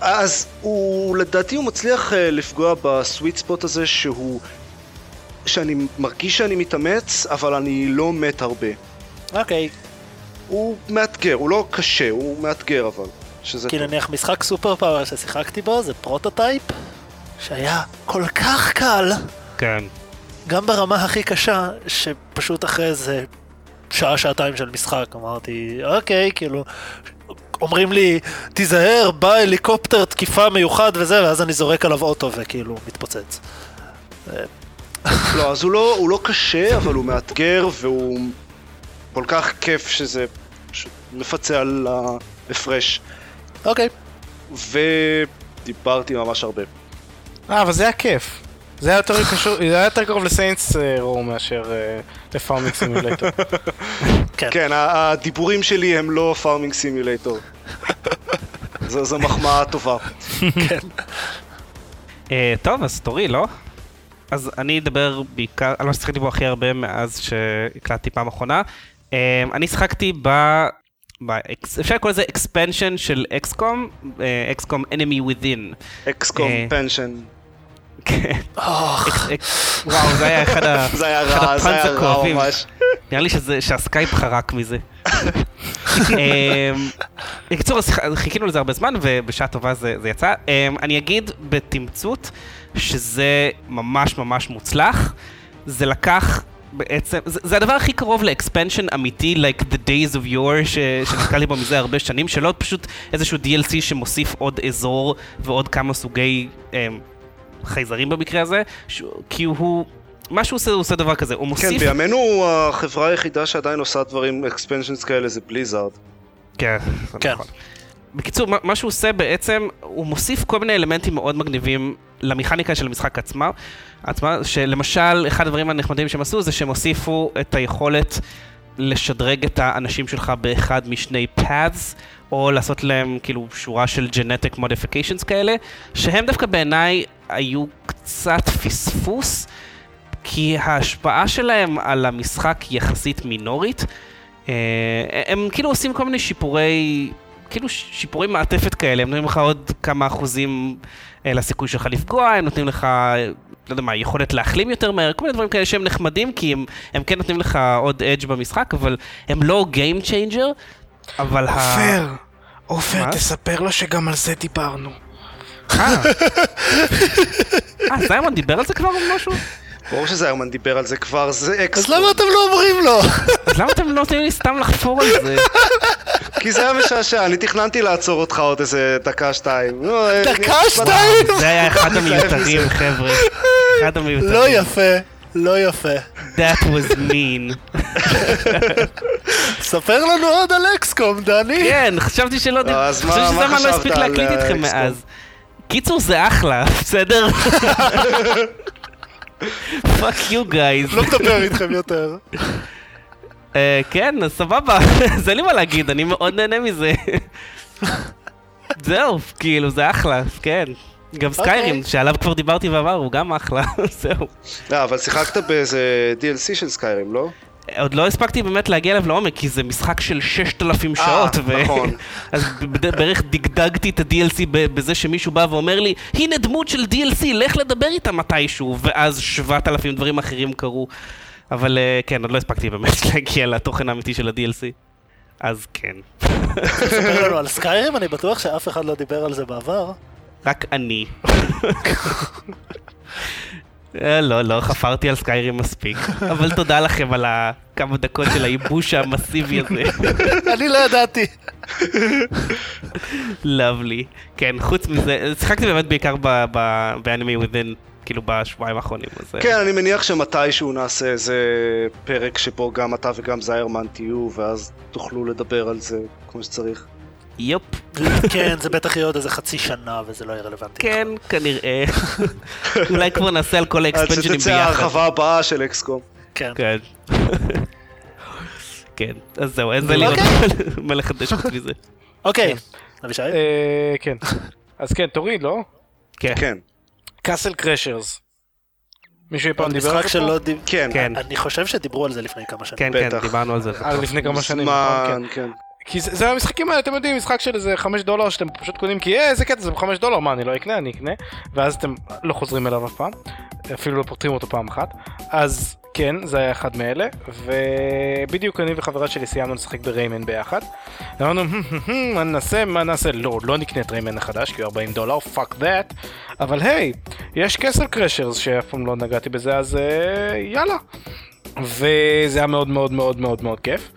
אז הוא, לדעתי הוא מצליח uh, לפגוע ב sweet spot הזה שהוא... שאני מרגיש שאני מתאמץ, אבל אני לא מת הרבה. אוקיי. הוא מאתגר, הוא לא קשה, הוא מאתגר אבל. שזה כי טוב. נניח משחק super power ששיחקתי בו, זה Prototype, שהיה כל כך קל, כן. גם ברמה הכי קשה, שפשוט אחרי איזה שעה, שעתיים של משחק, אמרתי, אוקיי, כאילו, אומרים לי, תיזהר, בא הליקופטר תקיפה מיוחד וזה, ואז אני זורק עליו אוטו וכאילו מתפוצץ. לא, אז הוא לא, הוא לא קשה, אבל הוא מאתגר, והוא כל כך כיף שזה מפצה על ההפרש. אוקיי. ודיברתי ממש הרבה. אה, אבל זה היה כיף. זה היה יותר קשור, זה היה יותר קרוב לסיינטס רו מאשר אה, ל Farming Simulator. כן. כן, הדיבורים שלי הם לא Farming Simulator. זו, מחמאה טובה. כן. אה, טוב, אז תורי, לא? אז אני אדבר בעיקר על מה ששיחקתי בו הכי הרבה מאז שהקלטתי פעם אחרונה. אה, אני שיחקתי ב... ב- אפשר לקרוא לזה expansion של XCOM, XCOM Enemy Within. XCOM אה. pansion. כן. וואו, זה היה אחד ה puns הכואבים. נראה לי שהסקייפ חרק מזה. אמ, בקיצור, חיכינו לזה הרבה זמן, ובשעה טובה זה יצא. אמ, אני אגיד בתמצות שזה ממש ממש מוצלח. זה לקח... בעצם, זה, זה הדבר הכי קרוב ל expansion אמיתי, like the days of yore, ש- שנתקלתי בו מזה הרבה שנים, שלא פשוט איזשהו DLC שמוסיף עוד אזור ועוד כמה סוגי אמ, חייזרים במקרה הזה, ש- כי הוא, מה שהוא עושה, הוא עושה דבר כזה, הוא כן, מוסיף... בימינו החברה היחידה שעדיין עושה דברים אקספנשנס כאלה זה בליזארד. כן, זה כן. נכון. בקיצור, מה- מה שהוא עושה בעצם, הוא מוסיף כל מיני אלמנטים מאוד מגניבים למכניקה של המשחק עצמה. עצמה, שלמשל, אחד הדברים הנחמדים שהם עשו זה שהם הוסיפו את היכולת לשדרג את האנשים שלך באחד משני paths, או לעשות להם כאילו שורה של genetic modifications כאלה, שהם דווקא בעיניי היו קצת פספוס, כי ההשפעה שלהם על המשחק יחסית מינורית. אה, הם כאילו עושים כל מיני שיפורי, כאילו שיפורי מעטפת כאלה, הם נותנים לך עוד כמה אחוזים אה, לסיכוי שלך לפגוע, הם נותנים לך, לא יודע מה, יכולת להחלים יותר מהר, כל מיני דברים כאלה שהם נחמדים, כי הם, הם כן נותנים לך עוד אדג' במשחק, אבל הם לא Game Changer, אבל ה... עופר, עופר? תספר לו שגם על זה דיברנו. אה, אה, זיימון דיבר על זה כבר או משהו? ברור שזיירמן דיבר על זה כבר, זה אקס. אז למה אתם לא אומרים לו? אז למה אתם לא נותנים לי סתם לחפור על זה? כי זה היה משעשע, אני תכננתי לעצור אותך עוד איזה דקה שתיים. נו, אה, דקה, אני- שתיים? זה היה אחד המיותרים, חבר'ה. אחד המיותרים. לא יפה, לא יפה. That was mean. ספר לנו עוד על XCOM, דני. כן, חשבתי שלא... דיב- אז מה- חשבתי מה שזמן לא הספיק להקליט אה, איתכם? מאז. קיצור, זה אחלה, בסדר? Fuck you guys. לא מדבר איתכם יותר. אה, כן, סבבה, אז אין לי מה להגיד, אני מאוד נהנה מזה. זהו, כאילו, זה אחלה, כן. גם סקיירים, שעליו כבר דיברתי בעבר, הוא גם אחלה, זהו. לא, אבל שיחקת באיזה DLC של סקיירים, לא? עוד לא הספקתי באמת להגיע אליו לעומק, כי זה משחק של 6,000 אה, שעות. ו- נכון. אז בערך דגדגתי את ה-DLC בזה שמישהו בא ואומר לי, הנה דמות של DLC, לך לדבר איתה מתישהו, ואז 7,000 דברים אחרים קרו. אבל אה, כן, עוד לא הספקתי באמת להגיע לתוכן האמיתי של ה-DLC. אז כן, ספר לנו על סקיירים, אני בטוח שאף אחד לא דיבר על זה בעבר. רק אני. אה, לא, לא חפרתי על סקיירים מספיק, אבל תודה לכם על הכמה דקות של הייבוש המסיבי הזה. אני לא ידעתי. לאבלי. כן, חוץ מזה, שיחקתי באמת בעיקר באנימי within, כאילו בשבועיים האחרונים. אה, כן, אני מניח שמתישהו נעשה איזה פרק שבו גם אתה וגם זיירמן תהיו, ואז תוכלו לדבר על זה כמו שצריך. יופ, כן, זה בטח יהיה עוד איזה חצי שנה וזה לא יהיה רלוונטי. כן, כנראה. אולי כבר נעשה על כל עד האקספנשנים שתצא ביחד. ההרחבה הבאה של אקסקום. כן. כן. כן, אז זהו, אין זה לי עוד מה לחדש חוץ מזה. אוקיי, אבישי? אה, כן. אז כן, תוריד, לא? כן, כן, Castle Crashers. מישהו אי פעם דיבר על משחק זה שלא. כן. כן, אני חושב שדיברו על זה לפני כמה שנים. כן, כן. דיברנו על זה. אה, לפני כמה שנים, נכון, כן. מזמן, כן. כי זה, זה המשחקים האלה, אתם יודעים, משחק של איזה 5 דולר שאתם פשוט קונים כי אה, איזה קטע, זה ב-5 דולר, מה, אני לא אקנה, אני אקנה, ואז אתם לא חוזרים אליו אף פעם, אפילו לא פותחים אותו פעם אחת, אז כן, זה היה אחד מאלה, ובדיוק אני וחברה שלי סיימנו לשחק ב Rayman ביחד, אמרנו, "הם, הם, הם, מה נעשה, מה נעשה, לא, לא נקנה את Rayman החדש, כי הוא 40 דולר, fuck that, אבל היי, יש קסל קרשרס שאף פעם לא נגעתי בזה, אז אה, יאללה. וזה היה מאוד מאוד מאוד מאוד מאוד כיף.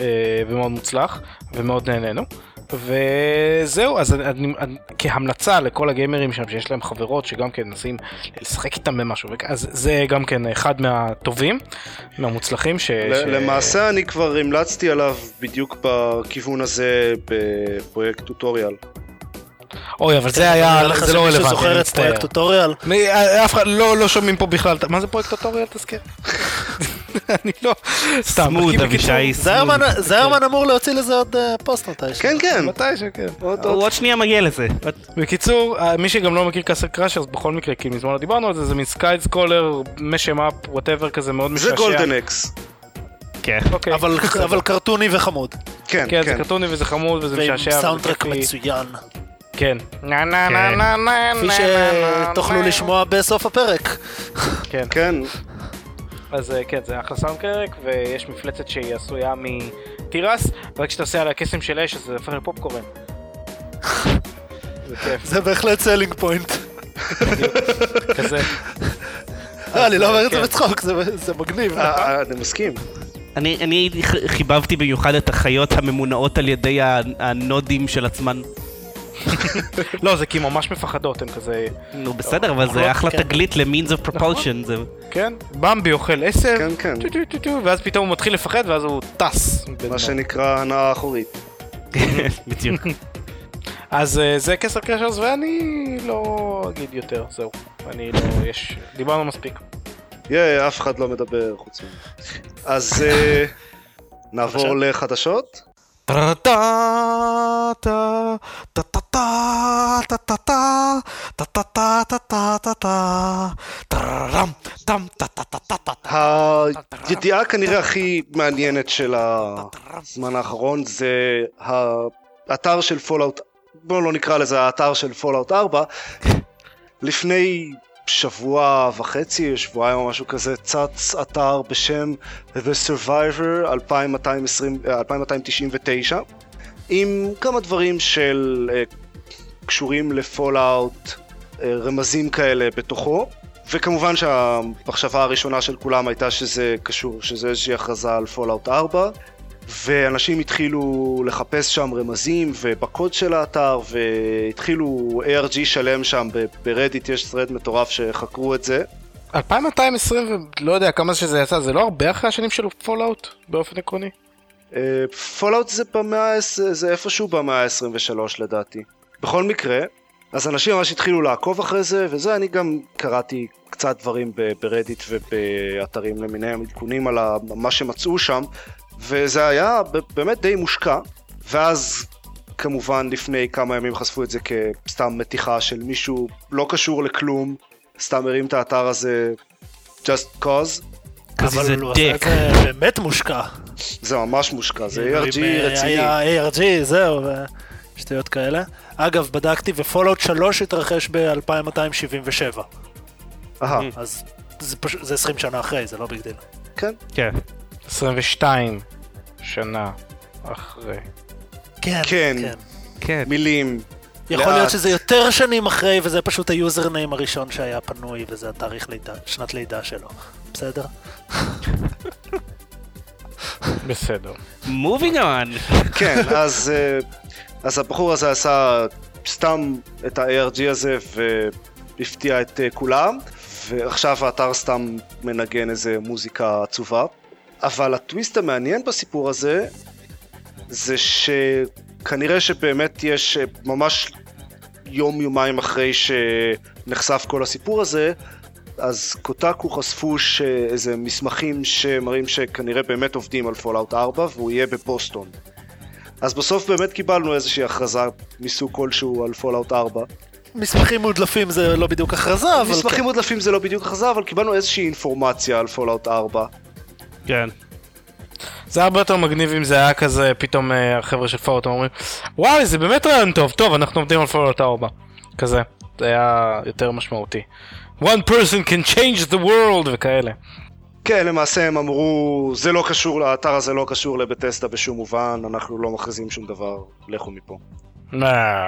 אה, ומאוד מוצלח, ומאוד נהנינו. וזהו, אז אני, אני, אני, כהמלצה לכל הגיימרים שם שיש להם חברות שגם כן מנסים לשחק איתם במשהו, אז זה גם כן אחד מהטובים, מהמוצלחים ש... ל- ש... למעשה אני כבר המלצתי עליו בדיוק בכיוון הזה בפרויקט טוטוריאל. אוי, אבל זה היה, זה לא שמישהו רלוונטי, זוכר אני את פרויקט. טוטוריאל? מי- אף אחד לא לא שומעים פה בכלל, מה זה פרויקט טוטוריאל תזכיר? אני לא, סתם. סמוד, אבישי, סמוד. זיירמן אמור להוציא לזה עוד אה, פוסט מתישהו. כן, כן. מתי שכן. עוד הוא עוד. שנייה מגיע לזה. בקיצור, אה, מי שגם לא מכיר קאסל קראשרס, בכל מקרה, כי מזמן לא דיברנו על זה, זה מין סקייד סקולר, משם אפ, וואטאבר כזה מאוד משעשע. זה גולדן אקס. כן. אוקיי. אבל אבל קרטוני וחמוד. כן, כן, זה כן. קרטוני וזה חמוד וזה ועם משעשע. וזה soundtrack. מצוין. כן. נה נה נה כן. נה נה כפי נה שתוכלו נה. לשמוע בסוף הפרק. כן. כן, אז אה, כן, זה אחלה soundtrack, ויש מפלצת שהיא עשויה מתירס, ורק כשאתה עושה עליה קסם של אש, אז זה הופך לפופקורן. זה כיף, זה בהחלט selling point. כזה. לא, אני לא אומר את זה כן. בצחוק, זה- מגניב. אה, אני מסכים. אני, חיבבתי במיוחד את החיות הממונעות על ידי הנודים של עצמן. לא, זה כי הן ממש מפחדות, הן כזה... נו בסדר, אבל זה אוכלות, אחלה כן. תגלית ל-means of propulsion. זה... כן, במבי אוכל עשב, כן, כן. ואז פתאום הוא מתחיל לפחד, ואז הוא טס. מה שנקרא הנעה אחורית. בדיוק. אז אה, זה Castle Crashers ואני לא אגיד יותר, זהו. אני לא, יש, דיברנו מספיק. יא, אף אחד לא מדבר חוץ ממני. אז אה, נעבור לחדשות. הידיעה כנראה הכי מעניינת של הזמן האחרון זה האתר של Fallout, בואו לא נקרא לזה האתר של Fallout 4. לפני שבוע וחצי, שבועיים או משהו כזה, צץ אתר בשם The Survivor 2220, אה, 2299 עם כמה דברים של uh, קשורים ל Fallout, uh, רמזים כאלה בתוכו וכמובן שהמחשבה הראשונה של כולם הייתה שזה קשור, שזה איזושהי הכרזה על Fallout 4 ואנשים התחילו לחפש שם רמזים ובקוד של האתר והתחילו ARG שלם שם ברדיט יש thread מטורף שחקרו את זה 2220, לא יודע כמה שזה יצא, זה לא הרבה אחרי השנים של פולאאוט באופן עקרוני? פולאאוט זה במאה, זה איפשהו במאה ה-23 לדעתי. בכל מקרה, אז אנשים ממש התחילו לעקוב אחרי זה, וזה אני גם קראתי קצת דברים ברדיט ובאתרים למיניהם, עדכונים על מה שמצאו שם, וזה היה באמת די מושקע, ואז כמובן לפני כמה ימים חשפו את זה כסתם מתיחה של מישהו לא קשור לכלום, סתם הרים את האתר הזה just cause. אבל הוא עשה את זה באמת מושקע. זה ממש מושקע, זה ARG אה, רציני. היה ARG, זהו, ושטויות כאלה. אגב, בדקתי ופולאאוט 3 התרחש ב-2277. אהה, אז זה פשוט, זה 20 שנה אחרי, זה לא big deal. כן. כן. 22 שנה אחרי. כן, כן. כן. מילים. יכול לאט. להיות שזה יותר שנים אחרי, וזה פשוט ה username הראשון שהיה פנוי, וזה התאריך לידה, שנת לידה שלו. בסדר? בסדר. Moving on. כן, אז, אה, אז הבחור הזה עשה סתם את ה-ARG הזה והפתיע את אה, כולם, ועכשיו האתר סתם מנגן איזה מוזיקה עצובה. אבל הטוויסט המעניין בסיפור הזה, זה שכנראה שבאמת יש אה, ממש יום יומיים אחרי שנחשף כל הסיפור הזה, אז קוטקו חשפו שאיזה מסמכים שמראים שכנראה באמת עובדים על פולאאוט 4 והוא יהיה בבוסטון. אז בסוף באמת קיבלנו איזושהי הכרזה מסוג כלשהו על פולאאוט 4. מסמכים מודלפים זה לא בדיוק הכרזה, אבל מסמכים כן. מודלפים זה לא בדיוק הכרזה, אבל קיבלנו איזושהי אינפורמציה על פולאאוט 4. כן. זה הרבה יותר מגניב אם זה היה כזה, פתאום אה, החבר'ה של פולאאוט אומרים וואי זה באמת רעיון טוב, טוב אנחנו עובדים על פולאאוט 4. כזה, זה היה יותר משמעותי. one person can change the world וכאלה. כן, למעשה הם אמרו, זה לא קשור, האתר הזה לא קשור לבטסטה בשום מובן, אנחנו לא מכריזים שום דבר, לכו מפה. מה?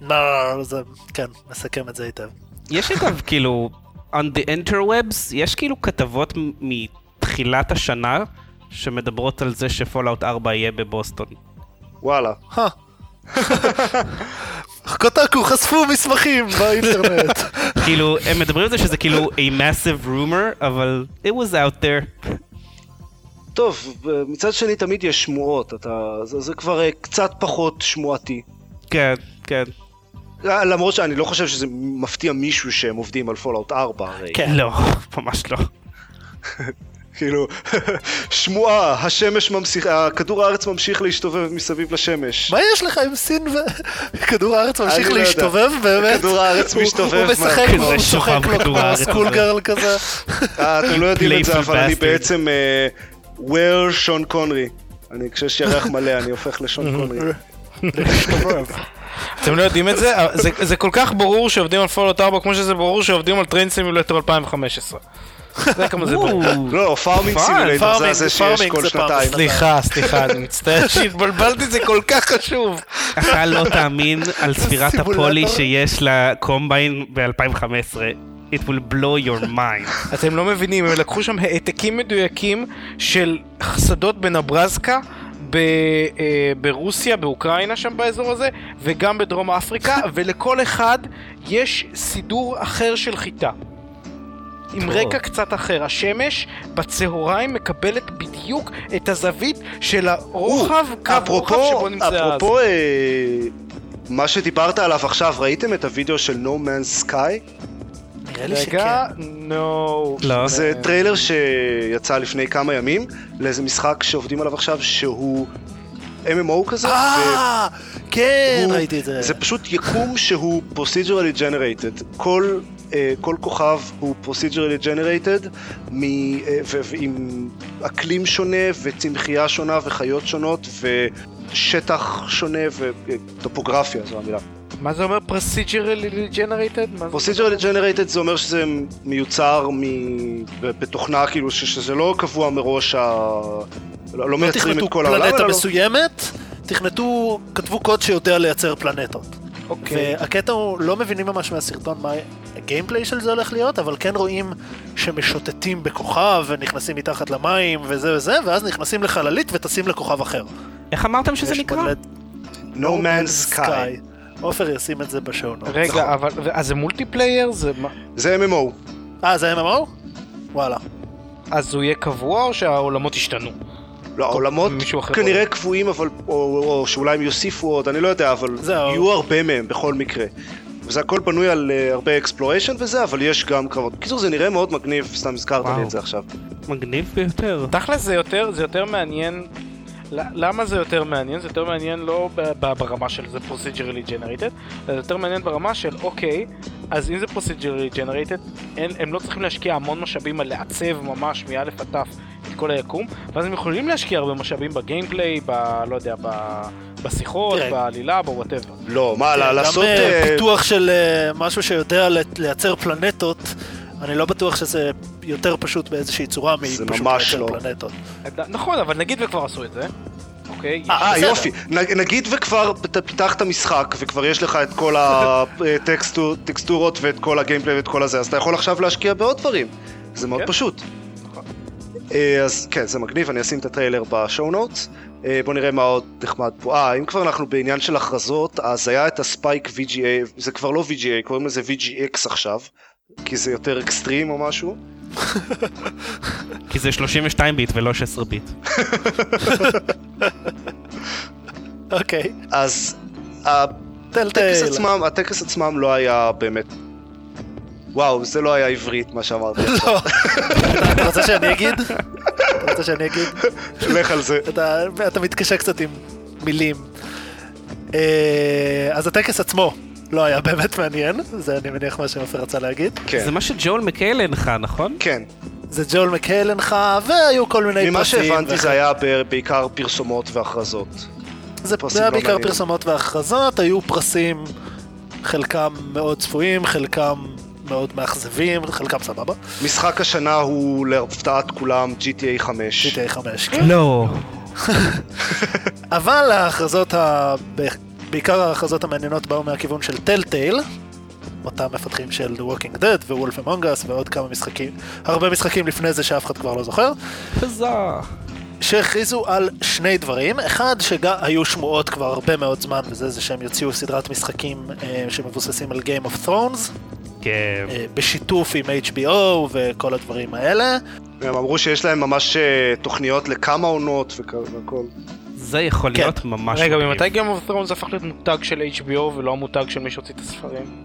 לא, זה, כן, מסכם את זה היטב. יש אגב, כאילו, on the interwebs, יש כאילו כתבות מ- מתחילת השנה שמדברות על זה שפולאאוט 4 יהיה בבוסטון. וואלה. קוטקו חשפו מסמכים באינטרנט. כאילו, הם מדברים על זה שזה כאילו a massive rumor, אבל it was out there. טוב, מצד שני תמיד יש שמועות, אתה, זה, זה כבר אה, קצת פחות שמועתי. כן, כן. אה, למרות שאני לא חושב שזה מפתיע מישהו שהם עובדים על פולאאוט 4 הרי. כן. לא, ממש לא. כאילו, שמועה, השמש ממשיך, כדור הארץ ממשיך להשתובב מסביב לשמש. מה יש לך עם סין וכדור הארץ ממשיך לא. להשתובב באמת? כדור הארץ מסתובב, הוא? משחק כזה לו, הוא צוחק לו כדור כמו סקול. גרל כזה. אה, אתם לא יודעים את זה, אבל אני. בעצם where שון קונרי. אני, כשיש ירח מלא, אני הופך לשון קונרי. אתם לא יודעים את זה? אבל זה, זה כל כך ברור שעובדים על פולאאוט 4 כמו שזה ברור שעובדים על טריין סימולטור 2015. זה כמה זה ברור. לא, פארמינג סימולטור זה farming, זה שיש כל שנתיים. סליחה, סליחה, אני מצטער שהתבלבלתי, זה כל כך חשוב. אתה לא תאמין על ספירת. הפולי שיש לקומביין ב-2015. It will blow your mind. אתם לא מבינים, הם לקחו שם העתקים מדויקים של שדות בנברזקה, ב, אה, ברוסיה, באוקראינה שם באזור הזה, וגם בדרום אפריקה, ולכל אחד יש סידור אחר של חיטה. עם רקע קצת אחר. השמש בצהריים מקבלת בדיוק את הזווית של הרוחב, קו רוחב שבו נמצא אז. אפרופו אה, מה שדיברת עליו עכשיו, ראיתם את הוידאו של No Man's Sky? נראה לי שכן. רגע, נו. לא. זה טריילר שיצא לפני כמה ימים לאיזה משחק שעובדים עליו עכשיו שהוא MMO כזה. אה, כן, הוא- ראיתי את זה. זה פשוט יקום שהוא procedurally generated. כל, כל כוכב הוא procedurally generated מ, ו- ועם אקלים שונה וצמחייה שונה וחיות שונות ושטח שונה וטופוגרפיה זו המילה. מה זה אומר procedurally generated? זה- procedurally generated זה אומר שזה מיוצר מ- בתוכנה כאילו ש- שזה לא קבוע מראש, ה... לא, לא מייצרים תכנתו את כל העולם. פלנטה אלא לא- מסוימת, תכנתו, כתבו קוד שיודע לייצר פלנטות. אוקיי. והקטע הוא, לא מבינים ממש מהסרטון מה הגיימפליי של זה הולך להיות, אבל כן רואים שמשוטטים בכוכב ונכנסים מתחת למים וזה וזה, ואז נכנסים לחללית וטסים לכוכב אחר. איך אמרתם שזה נקרא? מלא- No Man's Sky. עופר ישים את זה. נכון. רגע, אבל, אז זה מולטיפלייר? זה מה? זה MMO. אה, זה MMO? וואלה. אז הוא יהיה קבוע או שהעולמות ישתנו? לא, העולמות כנראה קבועים, אבל, או, או, או שאולי הם יוסיפו עוד, אני לא יודע, אבל זהו. יהיו הרבה מהם בכל מקרה. וזה הכל בנוי על uh, הרבה exploration וזה, אבל יש גם קרבות. בקיצור, זה נראה מאוד מגניב, סתם הזכרת לי. את זה עכשיו. מגניב ביותר. תכל'ס זה יותר, זה יותר מעניין. למה זה יותר מעניין? זה יותר מעניין לא ברמה של זה procedurally generated, אלא זה יותר מעניין ברמה של אוקיי, אז אם זה procedurally generated, אין, הם לא צריכים להשקיע המון משאבים על לעצב ממש מא' עד ת' את כל היקום, ואז הם יכולים להשקיע הרבה משאבים ב gameplay, ב... לא יודע, ב... בשיחות, תראה. בעלילה, בוואטאבר. לא, מה, כן, לה- גם לעשות... אה, אה, פיתוח של אה, משהו שיודע לייצר פלנטות, אני לא בטוח שזה יותר פשוט באיזושהי צורה זה מפשוט לייצר לא. פלנטות. נכון, אבל נגיד וכבר עשו את זה, אוקיי? אה. יופי. נגיד וכבר פיתחת משחק, וכבר יש לך את כל הטקסטורות ואת כל הגיימפליי ואת כל הזה, אז אתה יכול עכשיו להשקיע בעוד דברים. זה מאוד כן. פשוט. אה, אז כן, זה מגניב, אני אשים את הטריילר בשואו נוטס. בוא נראה מה עוד נחמד פה. אה, אם כבר אנחנו בעניין של הכרזות, אז היה את הספייק VGA, זה כבר לא VGA, קוראים לזה VGX עכשיו, כי זה יותר אקסטרים או משהו. כי זה 32 ביט ולא 16 ביט. אוקיי. אז הטקס. עצמם, הטקס עצמם לא היה באמת... וואו, זה לא היה עברית מה שאמרתי. לא. אתה- רוצה שאני אגיד? אתה רוצה שאני אגיד? לך על זה. אתה, אתה מתקשה קצת עם מילים. אה, אז הטקס עצמו לא היה באמת מעניין, זה אני מניח מה שעופר רצה להגיד. כן, זה מה שג'ול מקייל הנחה, נכון? כן. זה ג'ול מקהל הנחה, והיו כל מיני ממה פרסים. שהבנתי וכן. זה היה בעיקר פרסומות והכרזות. זה היה לא בעיקר. פרסומות והכרזות, היו פרסים, חלקם מאוד צפויים, חלקם מאוד מאכזבים, חלקם סבבה. משחק השנה הוא להפתעת כולם GTA 5. GTA 5, כן. לא. אבל ההכרזות, ה... בעיקר ההכרזות המעניינות באו מהכיוון של טלטייל, אותם מפתחים של The Walking Dead ו-Wolf Among Us ועוד כמה משחקים, הרבה משחקים לפני זה שאף אחד כבר לא זוכר, חזר. שהכריזו על שני דברים, אחד שהיו שמועות כבר הרבה מאוד זמן, וזה זה שהם יוציאו סדרת משחקים אה, שמבוססים על Game of Thrones, כן. אה, בשיתוף עם HBO וכל הדברים האלה. הם אמרו שיש להם ממש אה, תוכניות לכמה עונות והכל. זה יכול כן. להיות ממש רגע. ממתי Game of Thrones הפך להיות מותג של HBO ולא המותג של מי שהוציא את הספרים?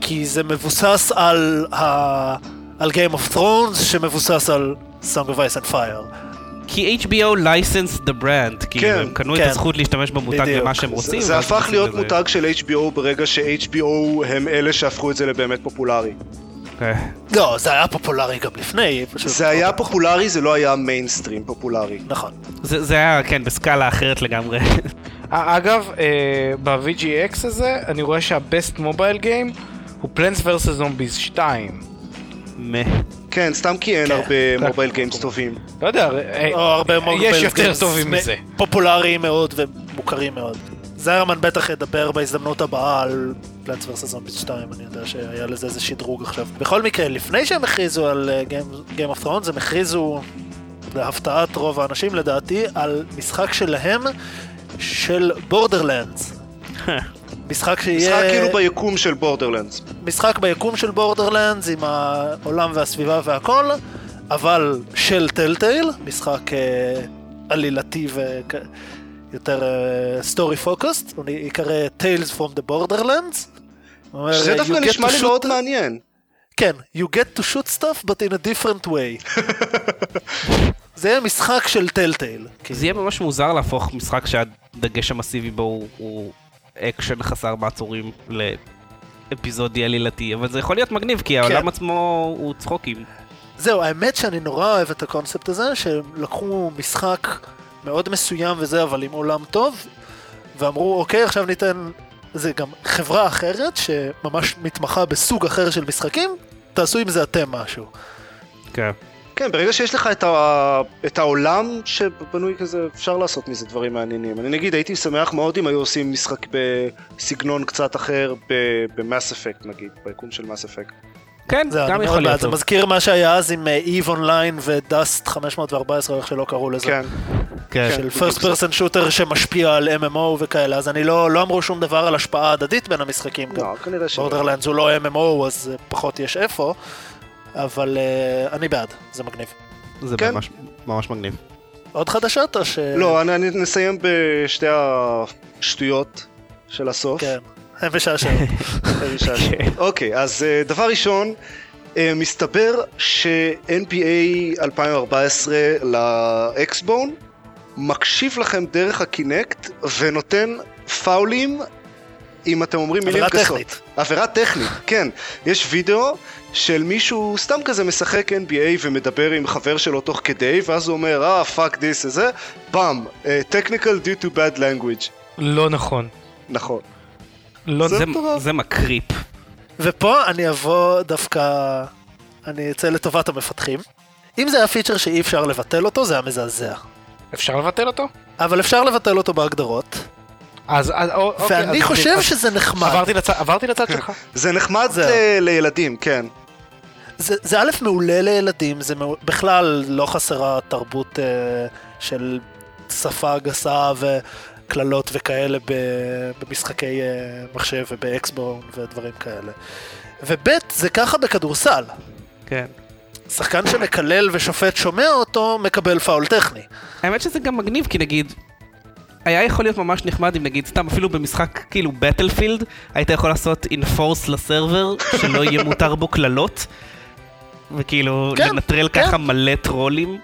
כי זה מבוסס על, ה... על Game of Thrones שמבוסס על Song of Ice and Fire. כי HBO license the brand, כאילו כן, הם קנו את כן. הזכות להשתמש במותג בדיוק. למה שהם זה, רוצים. זה ואז הפך להיות לזה- מותג של HBO ברגע ש-HBO הם אלה שהפכו את זה לבאמת פופולרי. כן. לא, זה היה פופולרי גם לפני, פשוט... זה היה פחות. פופולרי, זה לא היה מיינסטרים פופולרי. נכון. זה זה היה, כן, בסקאלה אחרת לגמרי. אה, אגב, אה, ב-VGX הזה, אני רואה שה-Best Mobile Game הוא Plants vs Zombies 2. מה. כן, סתם כי אין כן. הרבה mobile games טובים. לא יודע, אה, או הרבה מאוד יש יותר טובים מזה. פופולריים מאוד ומוכרים מאוד. זיירמן בטח ידבר בהזדמנות הבאה על Plants vs Zombies 2, אני יודע שהיה לזה איזה שדרוג עכשיו. בכל מקרה, לפני שהם הכריזו על Game of Thrones, הם הכריזו, להפתעת רוב האנשים לדעתי, על משחק שלהם, של Borderlands. משחק שיהיה... משחק כאילו ביקום של Borderlands. משחק ביקום של Borderlands עם העולם והסביבה והכל, אבל של Telltale, משחק אה, עלילתי יותר story focused, הוא ייקרא Tales from the Borderlands. שזה "You דווקא נשמע לי מאוד מעניין. כן, you get to shoot stuff but in a different way. זה יהיה משחק של Telltale. זה יהיה ממש מוזר להפוך משחק שהדגש המסיבי בו הוא אקשן חסר מעצורים לאפיזודי עלילתי, אבל זה יכול להיות מגניב, כי העולם עצמו הוא צחוקים. זהו, האמת שאני נורא אוהב את הקונספט הזה, שהם לקחו משחק מאוד מסוים וזה, אבל עם עולם טוב, ואמרו, אוקיי, עכשיו ניתן... זה גם חברה אחרת, שממש מתמחה בסוג אחר של משחקים, תעשו עם זה אתם משהו. כן. כן, ברגע שיש לך את, ה... את העולם שבנוי כזה, אפשר לעשות מזה דברים מעניינים. אני נגיד, הייתי שמח מאוד אם היו עושים משחק בסגנון קצת אחר במאס אפקט נגיד, ביקום של מאס אפקט. כן, זה, גם יכול להיות זה. מזכיר מה שהיה אז עם EVE אונליין ודאסט 514, או איך שלא קראו לזה. כן, כן. של first person shooter שמשפיע על MMO וכאלה, אז אני לא, לא אמרו שום דבר על השפעה הדדית בין המשחקים. גם לא, כנראה ש... בורדרלנדס הוא לא MMO, אז אה, פחות יש איפה, אבל uh, אני בעד, זה מגניב. זה כן. ממש, ממש מגניב. עוד חדשות או ש... לא, אני, אני נסיים בשתי השטויות של הסוף. כן, משעשעים. איזה שעשוע. אוקיי, אז אה, דבר ראשון, אה, מסתבר ש-NBA 2014 ל Xbox One מקשיב לכם דרך ה Kinect ונותן פאולים אם אתם אומרים מילים עבירה גסות. טכנית. עבירה טכנית, כן. יש וידאו של מישהו סתם כזה משחק NBA ומדבר עם חבר שלו תוך כדי, ואז הוא אומר, אה, fuck this וזה, פעם, technical due to bad language. לא נכון. נכון. לא זה זה. זה מקריפ. ופה אני אבוא דווקא, אני אצא לטובת המפתחים. אם זה היה פיצ'ר שאי אפשר לבטל אותו, זה היה מזעזע. אפשר לבטל אותו? אבל אפשר לבטל אותו בהגדרות, אז, אז או- אוקיי, ואני אז- חושב אז שזה נחמד. עברתי לצד, עברתי לצד שלך. זה נחמד זהו. אה, לילדים, כן. זה, זה א' מעולה לילדים, זה מעול... בכלל לא חסרה תרבות אה, של שפה גסה וקללות וכאלה ב, במשחקי אה, מחשב ובאקסבון ודברים כאלה. וב' זה ככה בכדורסל. כן. שחקן שמקלל ושופט שומע אותו, מקבל פאול טכני. האמת שזה גם מגניב, כי נגיד, היה יכול להיות ממש נחמד אם נגיד, סתם אפילו במשחק כאילו בטלפילד, היית יכול לעשות אינפורס לסרבר, שלא יהיה מותר בו קללות, וכאילו כן, לנטרל כן. ככה מלא טרולים.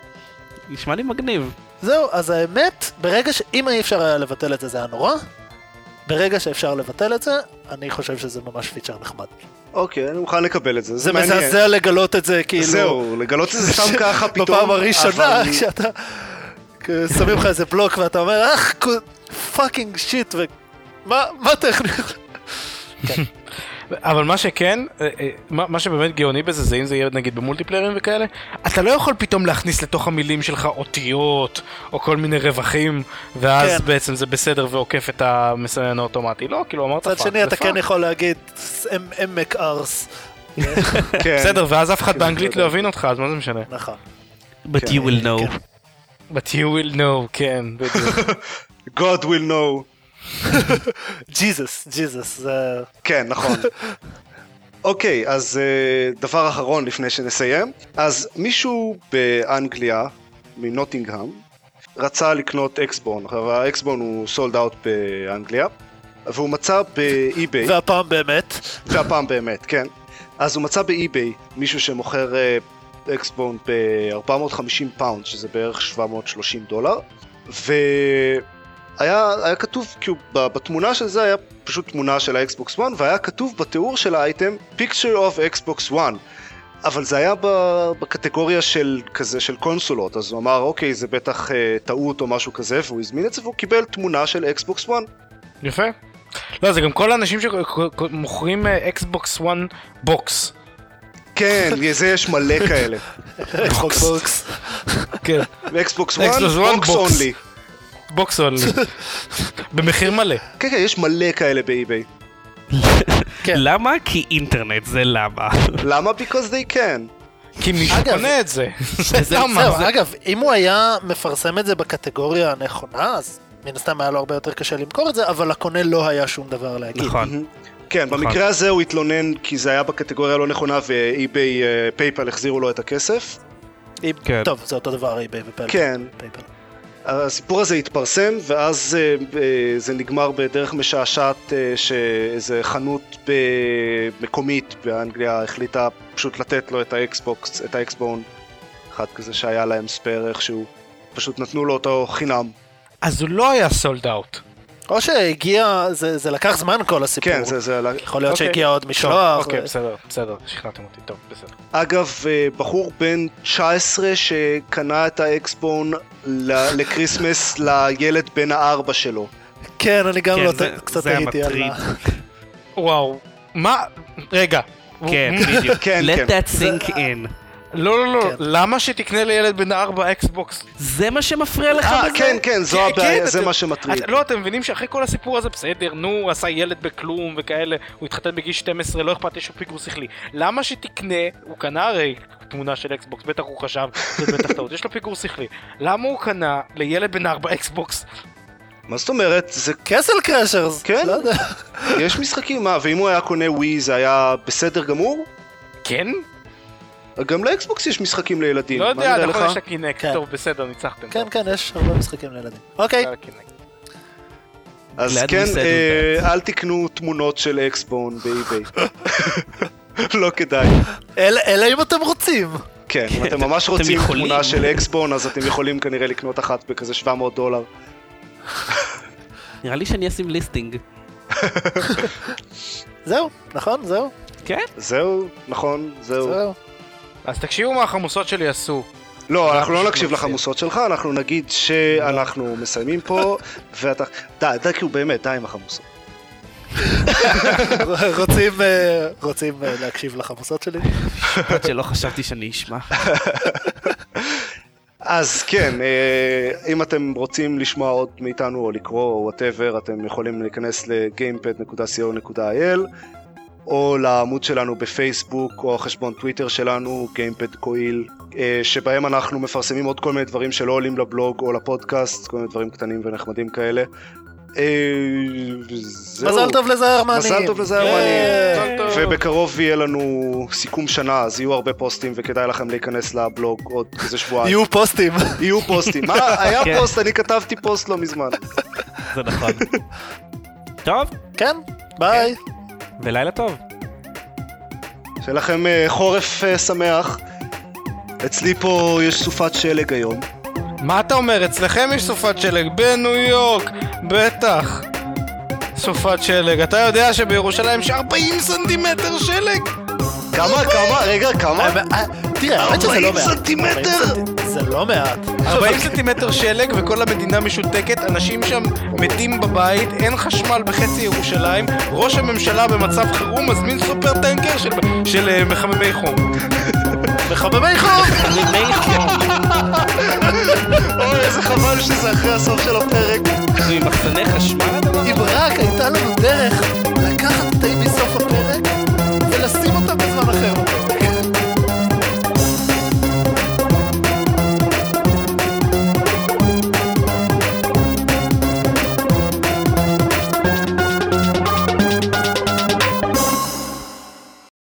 נשמע לי מגניב. זהו, אז האמת, ברגע ש... אם אי אפשר היה לבטל את זה, זה היה נורא. ברגע שאפשר לבטל את זה, אני חושב שזה ממש פיצ'ר נחמד. אוקיי, אני מוכן לקבל את זה, זה זה מעניין. מזעזע לגלות את זה, כאילו... זהו, לגלות את זה סתם ככה פתאום. בפעם הראשונה, כשאתה... שמים לך איזה בלוק ואתה אומר, אך, fucking shit, ומה מה טכני? אבל מה שכן, אה, אה, מה מה שבאמת גאוני בזה זה אם זה יהיה נגיד במולטיפליירים וכאלה, אתה לא יכול פתאום להכניס לתוך המילים שלך אותיות או כל מיני רווחים ואז כן. בעצם זה בסדר ועוקף את המסנן האוטומטי. לא, כאילו אמרת מצד פאק שני, אתה. כן יכול להגיד, אמק ערס. כן. בסדר, ואז אף אחד באנגלית לא יבין אותך, אז מה זה משנה? נכון. But you will know. כן. But you will know, כן, בדיוק. God will know. ג'יזוס, ג'יזוס, זה... כן, נכון. אוקיי, אז אה, דבר אחרון לפני שנסיים. אז מישהו באנגליה, מנוטינגהם, רצה לקנות Xbone. עכשיו ה Xbone הוא sold out באנגליה, והוא מצא ב eBay, והפעם באמת, והפעם באמת, כן. אז הוא מצא ב eBay מישהו שמוכר אה, Xbone ב-450 pound, שזה בערך 730 דולר, והיה היה כתוב, כאילו בתמונה של זה היה פשוט תמונה של ה Xbox 1, והיה כתוב בתיאור של האייטם picture of Xbox One. אבל זה היה בקטגוריה של כזה של קונסולות, אז הוא אמר אוקיי זה בטח אה, טעות או משהו כזה, והוא הזמין את זה והוא קיבל תמונה של Xbox 1. יפה. לא, זה גם כל האנשים שמוכרים Xbox 1 box. כן, זה יש מלא כאלה. Xbox box. כן, Xbox 1, Xbox One, בוקס box. אונלי. בוקס אונלי. במחיר מלא. כן, כן, יש מלא כאלה ב eBay. כן. למה? כי אינטרנט, זה למה. למה? Because they can. כי מישהו קונה את זה. אגב, אם הוא היה מפרסם את זה בקטגוריה הנכונה, אז מן הסתם היה לו הרבה יותר קשה למכור את זה, אבל לקונה לא היה שום דבר להגיד. נכון. כן, נכון. במקרה הזה הוא התלונן כי זה היה בקטגוריה הלא נכונה ו eBay PayPal החזירו לו את הכסף. אם- כן. טוב, זה אותו דבר, eBay ו PayPal. כן. הסיפור הזה התפרסם, ואז אה, אה, זה נגמר בדרך משעשעת אה, שאיזה חנות מקומית באנגליה החליטה פשוט לתת לו את ה Xbox, את ה Xbone, אחד כזה שהיה להם spare איכשהו, פשוט נתנו לו אותו חינם. אז הוא לא היה sold out. או שהגיע, זה, זה לקח זמן כל הסיפור. כן, זה... זה... יכול להיות אוקיי. שהגיע עוד משלוח. אוקיי, ו- בסדר, בסדר, שכנעתם אותי, טוב, בסדר. אגב, אה, בחור בן 19 שקנה את ה Xbone ל- לקריסמס לילד בן הארבע שלו. כן, אני גם כן, לא זה- קצת הייתי על. ה... וואו, מה? רגע. כן, בדיוק. כן, Let כן. that sink in. לא, לא, לא, כן. למה שתקנה לילד בן ארבע Xbox? זה מה שמפריע לך אה, בזה? כן, כן, זו כן, הבעיה, כן, זה מה שמטריד. את- לא, אתם מבינים שאחרי כל הסיפור הזה, בסדר, נו, הוא עשה ילד בכלום וכאלה, הוא התחתן בגיל 12, לא אכפת, יש לו פיגור שכלי. למה שתקנה, הוא קנה הרי תמונה של Xbox, בטח הוא חשב, זה בטח טעות, יש לו פיגור שכלי. למה הוא קנה לילד בן ארבע Xbox? מה זאת אומרת? זה... Castle Crashers. כן. לא יודע. יש משחקים, מה, ואם הוא היה קונה ווי זה היה בסדר גמור? כן? גם ל Xbox יש משחקים לילדים. לא יודע, נכון? יש ה Kinect, כן. טוב, בסדר, ניצחתם. כן, כן, יש הרבה משחקים לילדים. אוקיי. ה Kinect. אז כן, אה, אל תקנו תמונות של Xbone ב eBay. לא כדאי. אל- אלא אם אתם רוצים. כן, אם אתם ממש אתם רוצים. תמונה של אקסבון, אז אתם יכולים כנראה לקנות אחת בכזה 700 דולר. נראה לי שאני אשים ליסטינג. זהו, נכון? זהו? כן? זהו, נכון, זהו. זהו. אז תקשיבו מה החמוסות שלי עשו. לא, אנחנו לא נקשיב. לחמוסות שלך, אנחנו נגיד שאנחנו מסיימים פה, ואתה... די, די, כאילו באמת, די עם החמוסות. רוצים אה, רוצים אה, להקשיב לחמוסות שלי? עד שלא חשבתי שאני אשמע. אז כן, אה, אם אתם רוצים לשמוע עוד מאיתנו או לקרוא או whatever, אתם יכולים להיכנס ל-gamepad.co.il או לעמוד שלנו בפייסבוק או החשבון טוויטר שלנו, gamepad coil, אה, שבהם אנחנו מפרסמים עוד כל מיני דברים שלא עולים לבלוג או לפודקאסט, כל מיני דברים קטנים ונחמדים כאלה. אה, וזהו. מזל טוב לזהרמנים. מזל טוב לזהרמנים. אה. ובקרוב יהיה לנו סיכום שנה, אז יהיו הרבה פוסטים וכדאי לכם להיכנס לבלוג עוד איזה שבועיים. יהיו פוסטים. יהיו פוסטים. מה, היה כן. פוסט, אני כתבתי פוסט לא מזמן. זה נכון. טוב, כן, ביי. ולילה טוב. שיהיה לכם אה, חורף אה, שמח. אצלי פה יש סופת שלג היום. מה אתה אומר? אצלכם יש סופת שלג בניו יורק, בטח. סופת שלג. אתה יודע שבירושלים יש 40 סנטימטר שלג? כמה, כמה, רגע, כמה? אה, אה, תראה, האמת שזה לא 40 מעט. סנטימטר? 40 סנטי- זה לא מעט. 40 סנטימטר שלג וכל המדינה משותקת, אנשים שם מתים בבית, אין חשמל בחצי ירושלים, ראש הממשלה במצב חירום מזמין סופר טנקר של, של אה, מחממי חום. מחממי חום! מימי חום. אוי, איזה חבל שזה אחרי הסוף של הפרק. זה עם מחסני חשמל? אם רק הייתה לנו דרך לקחת את מסוף הפרק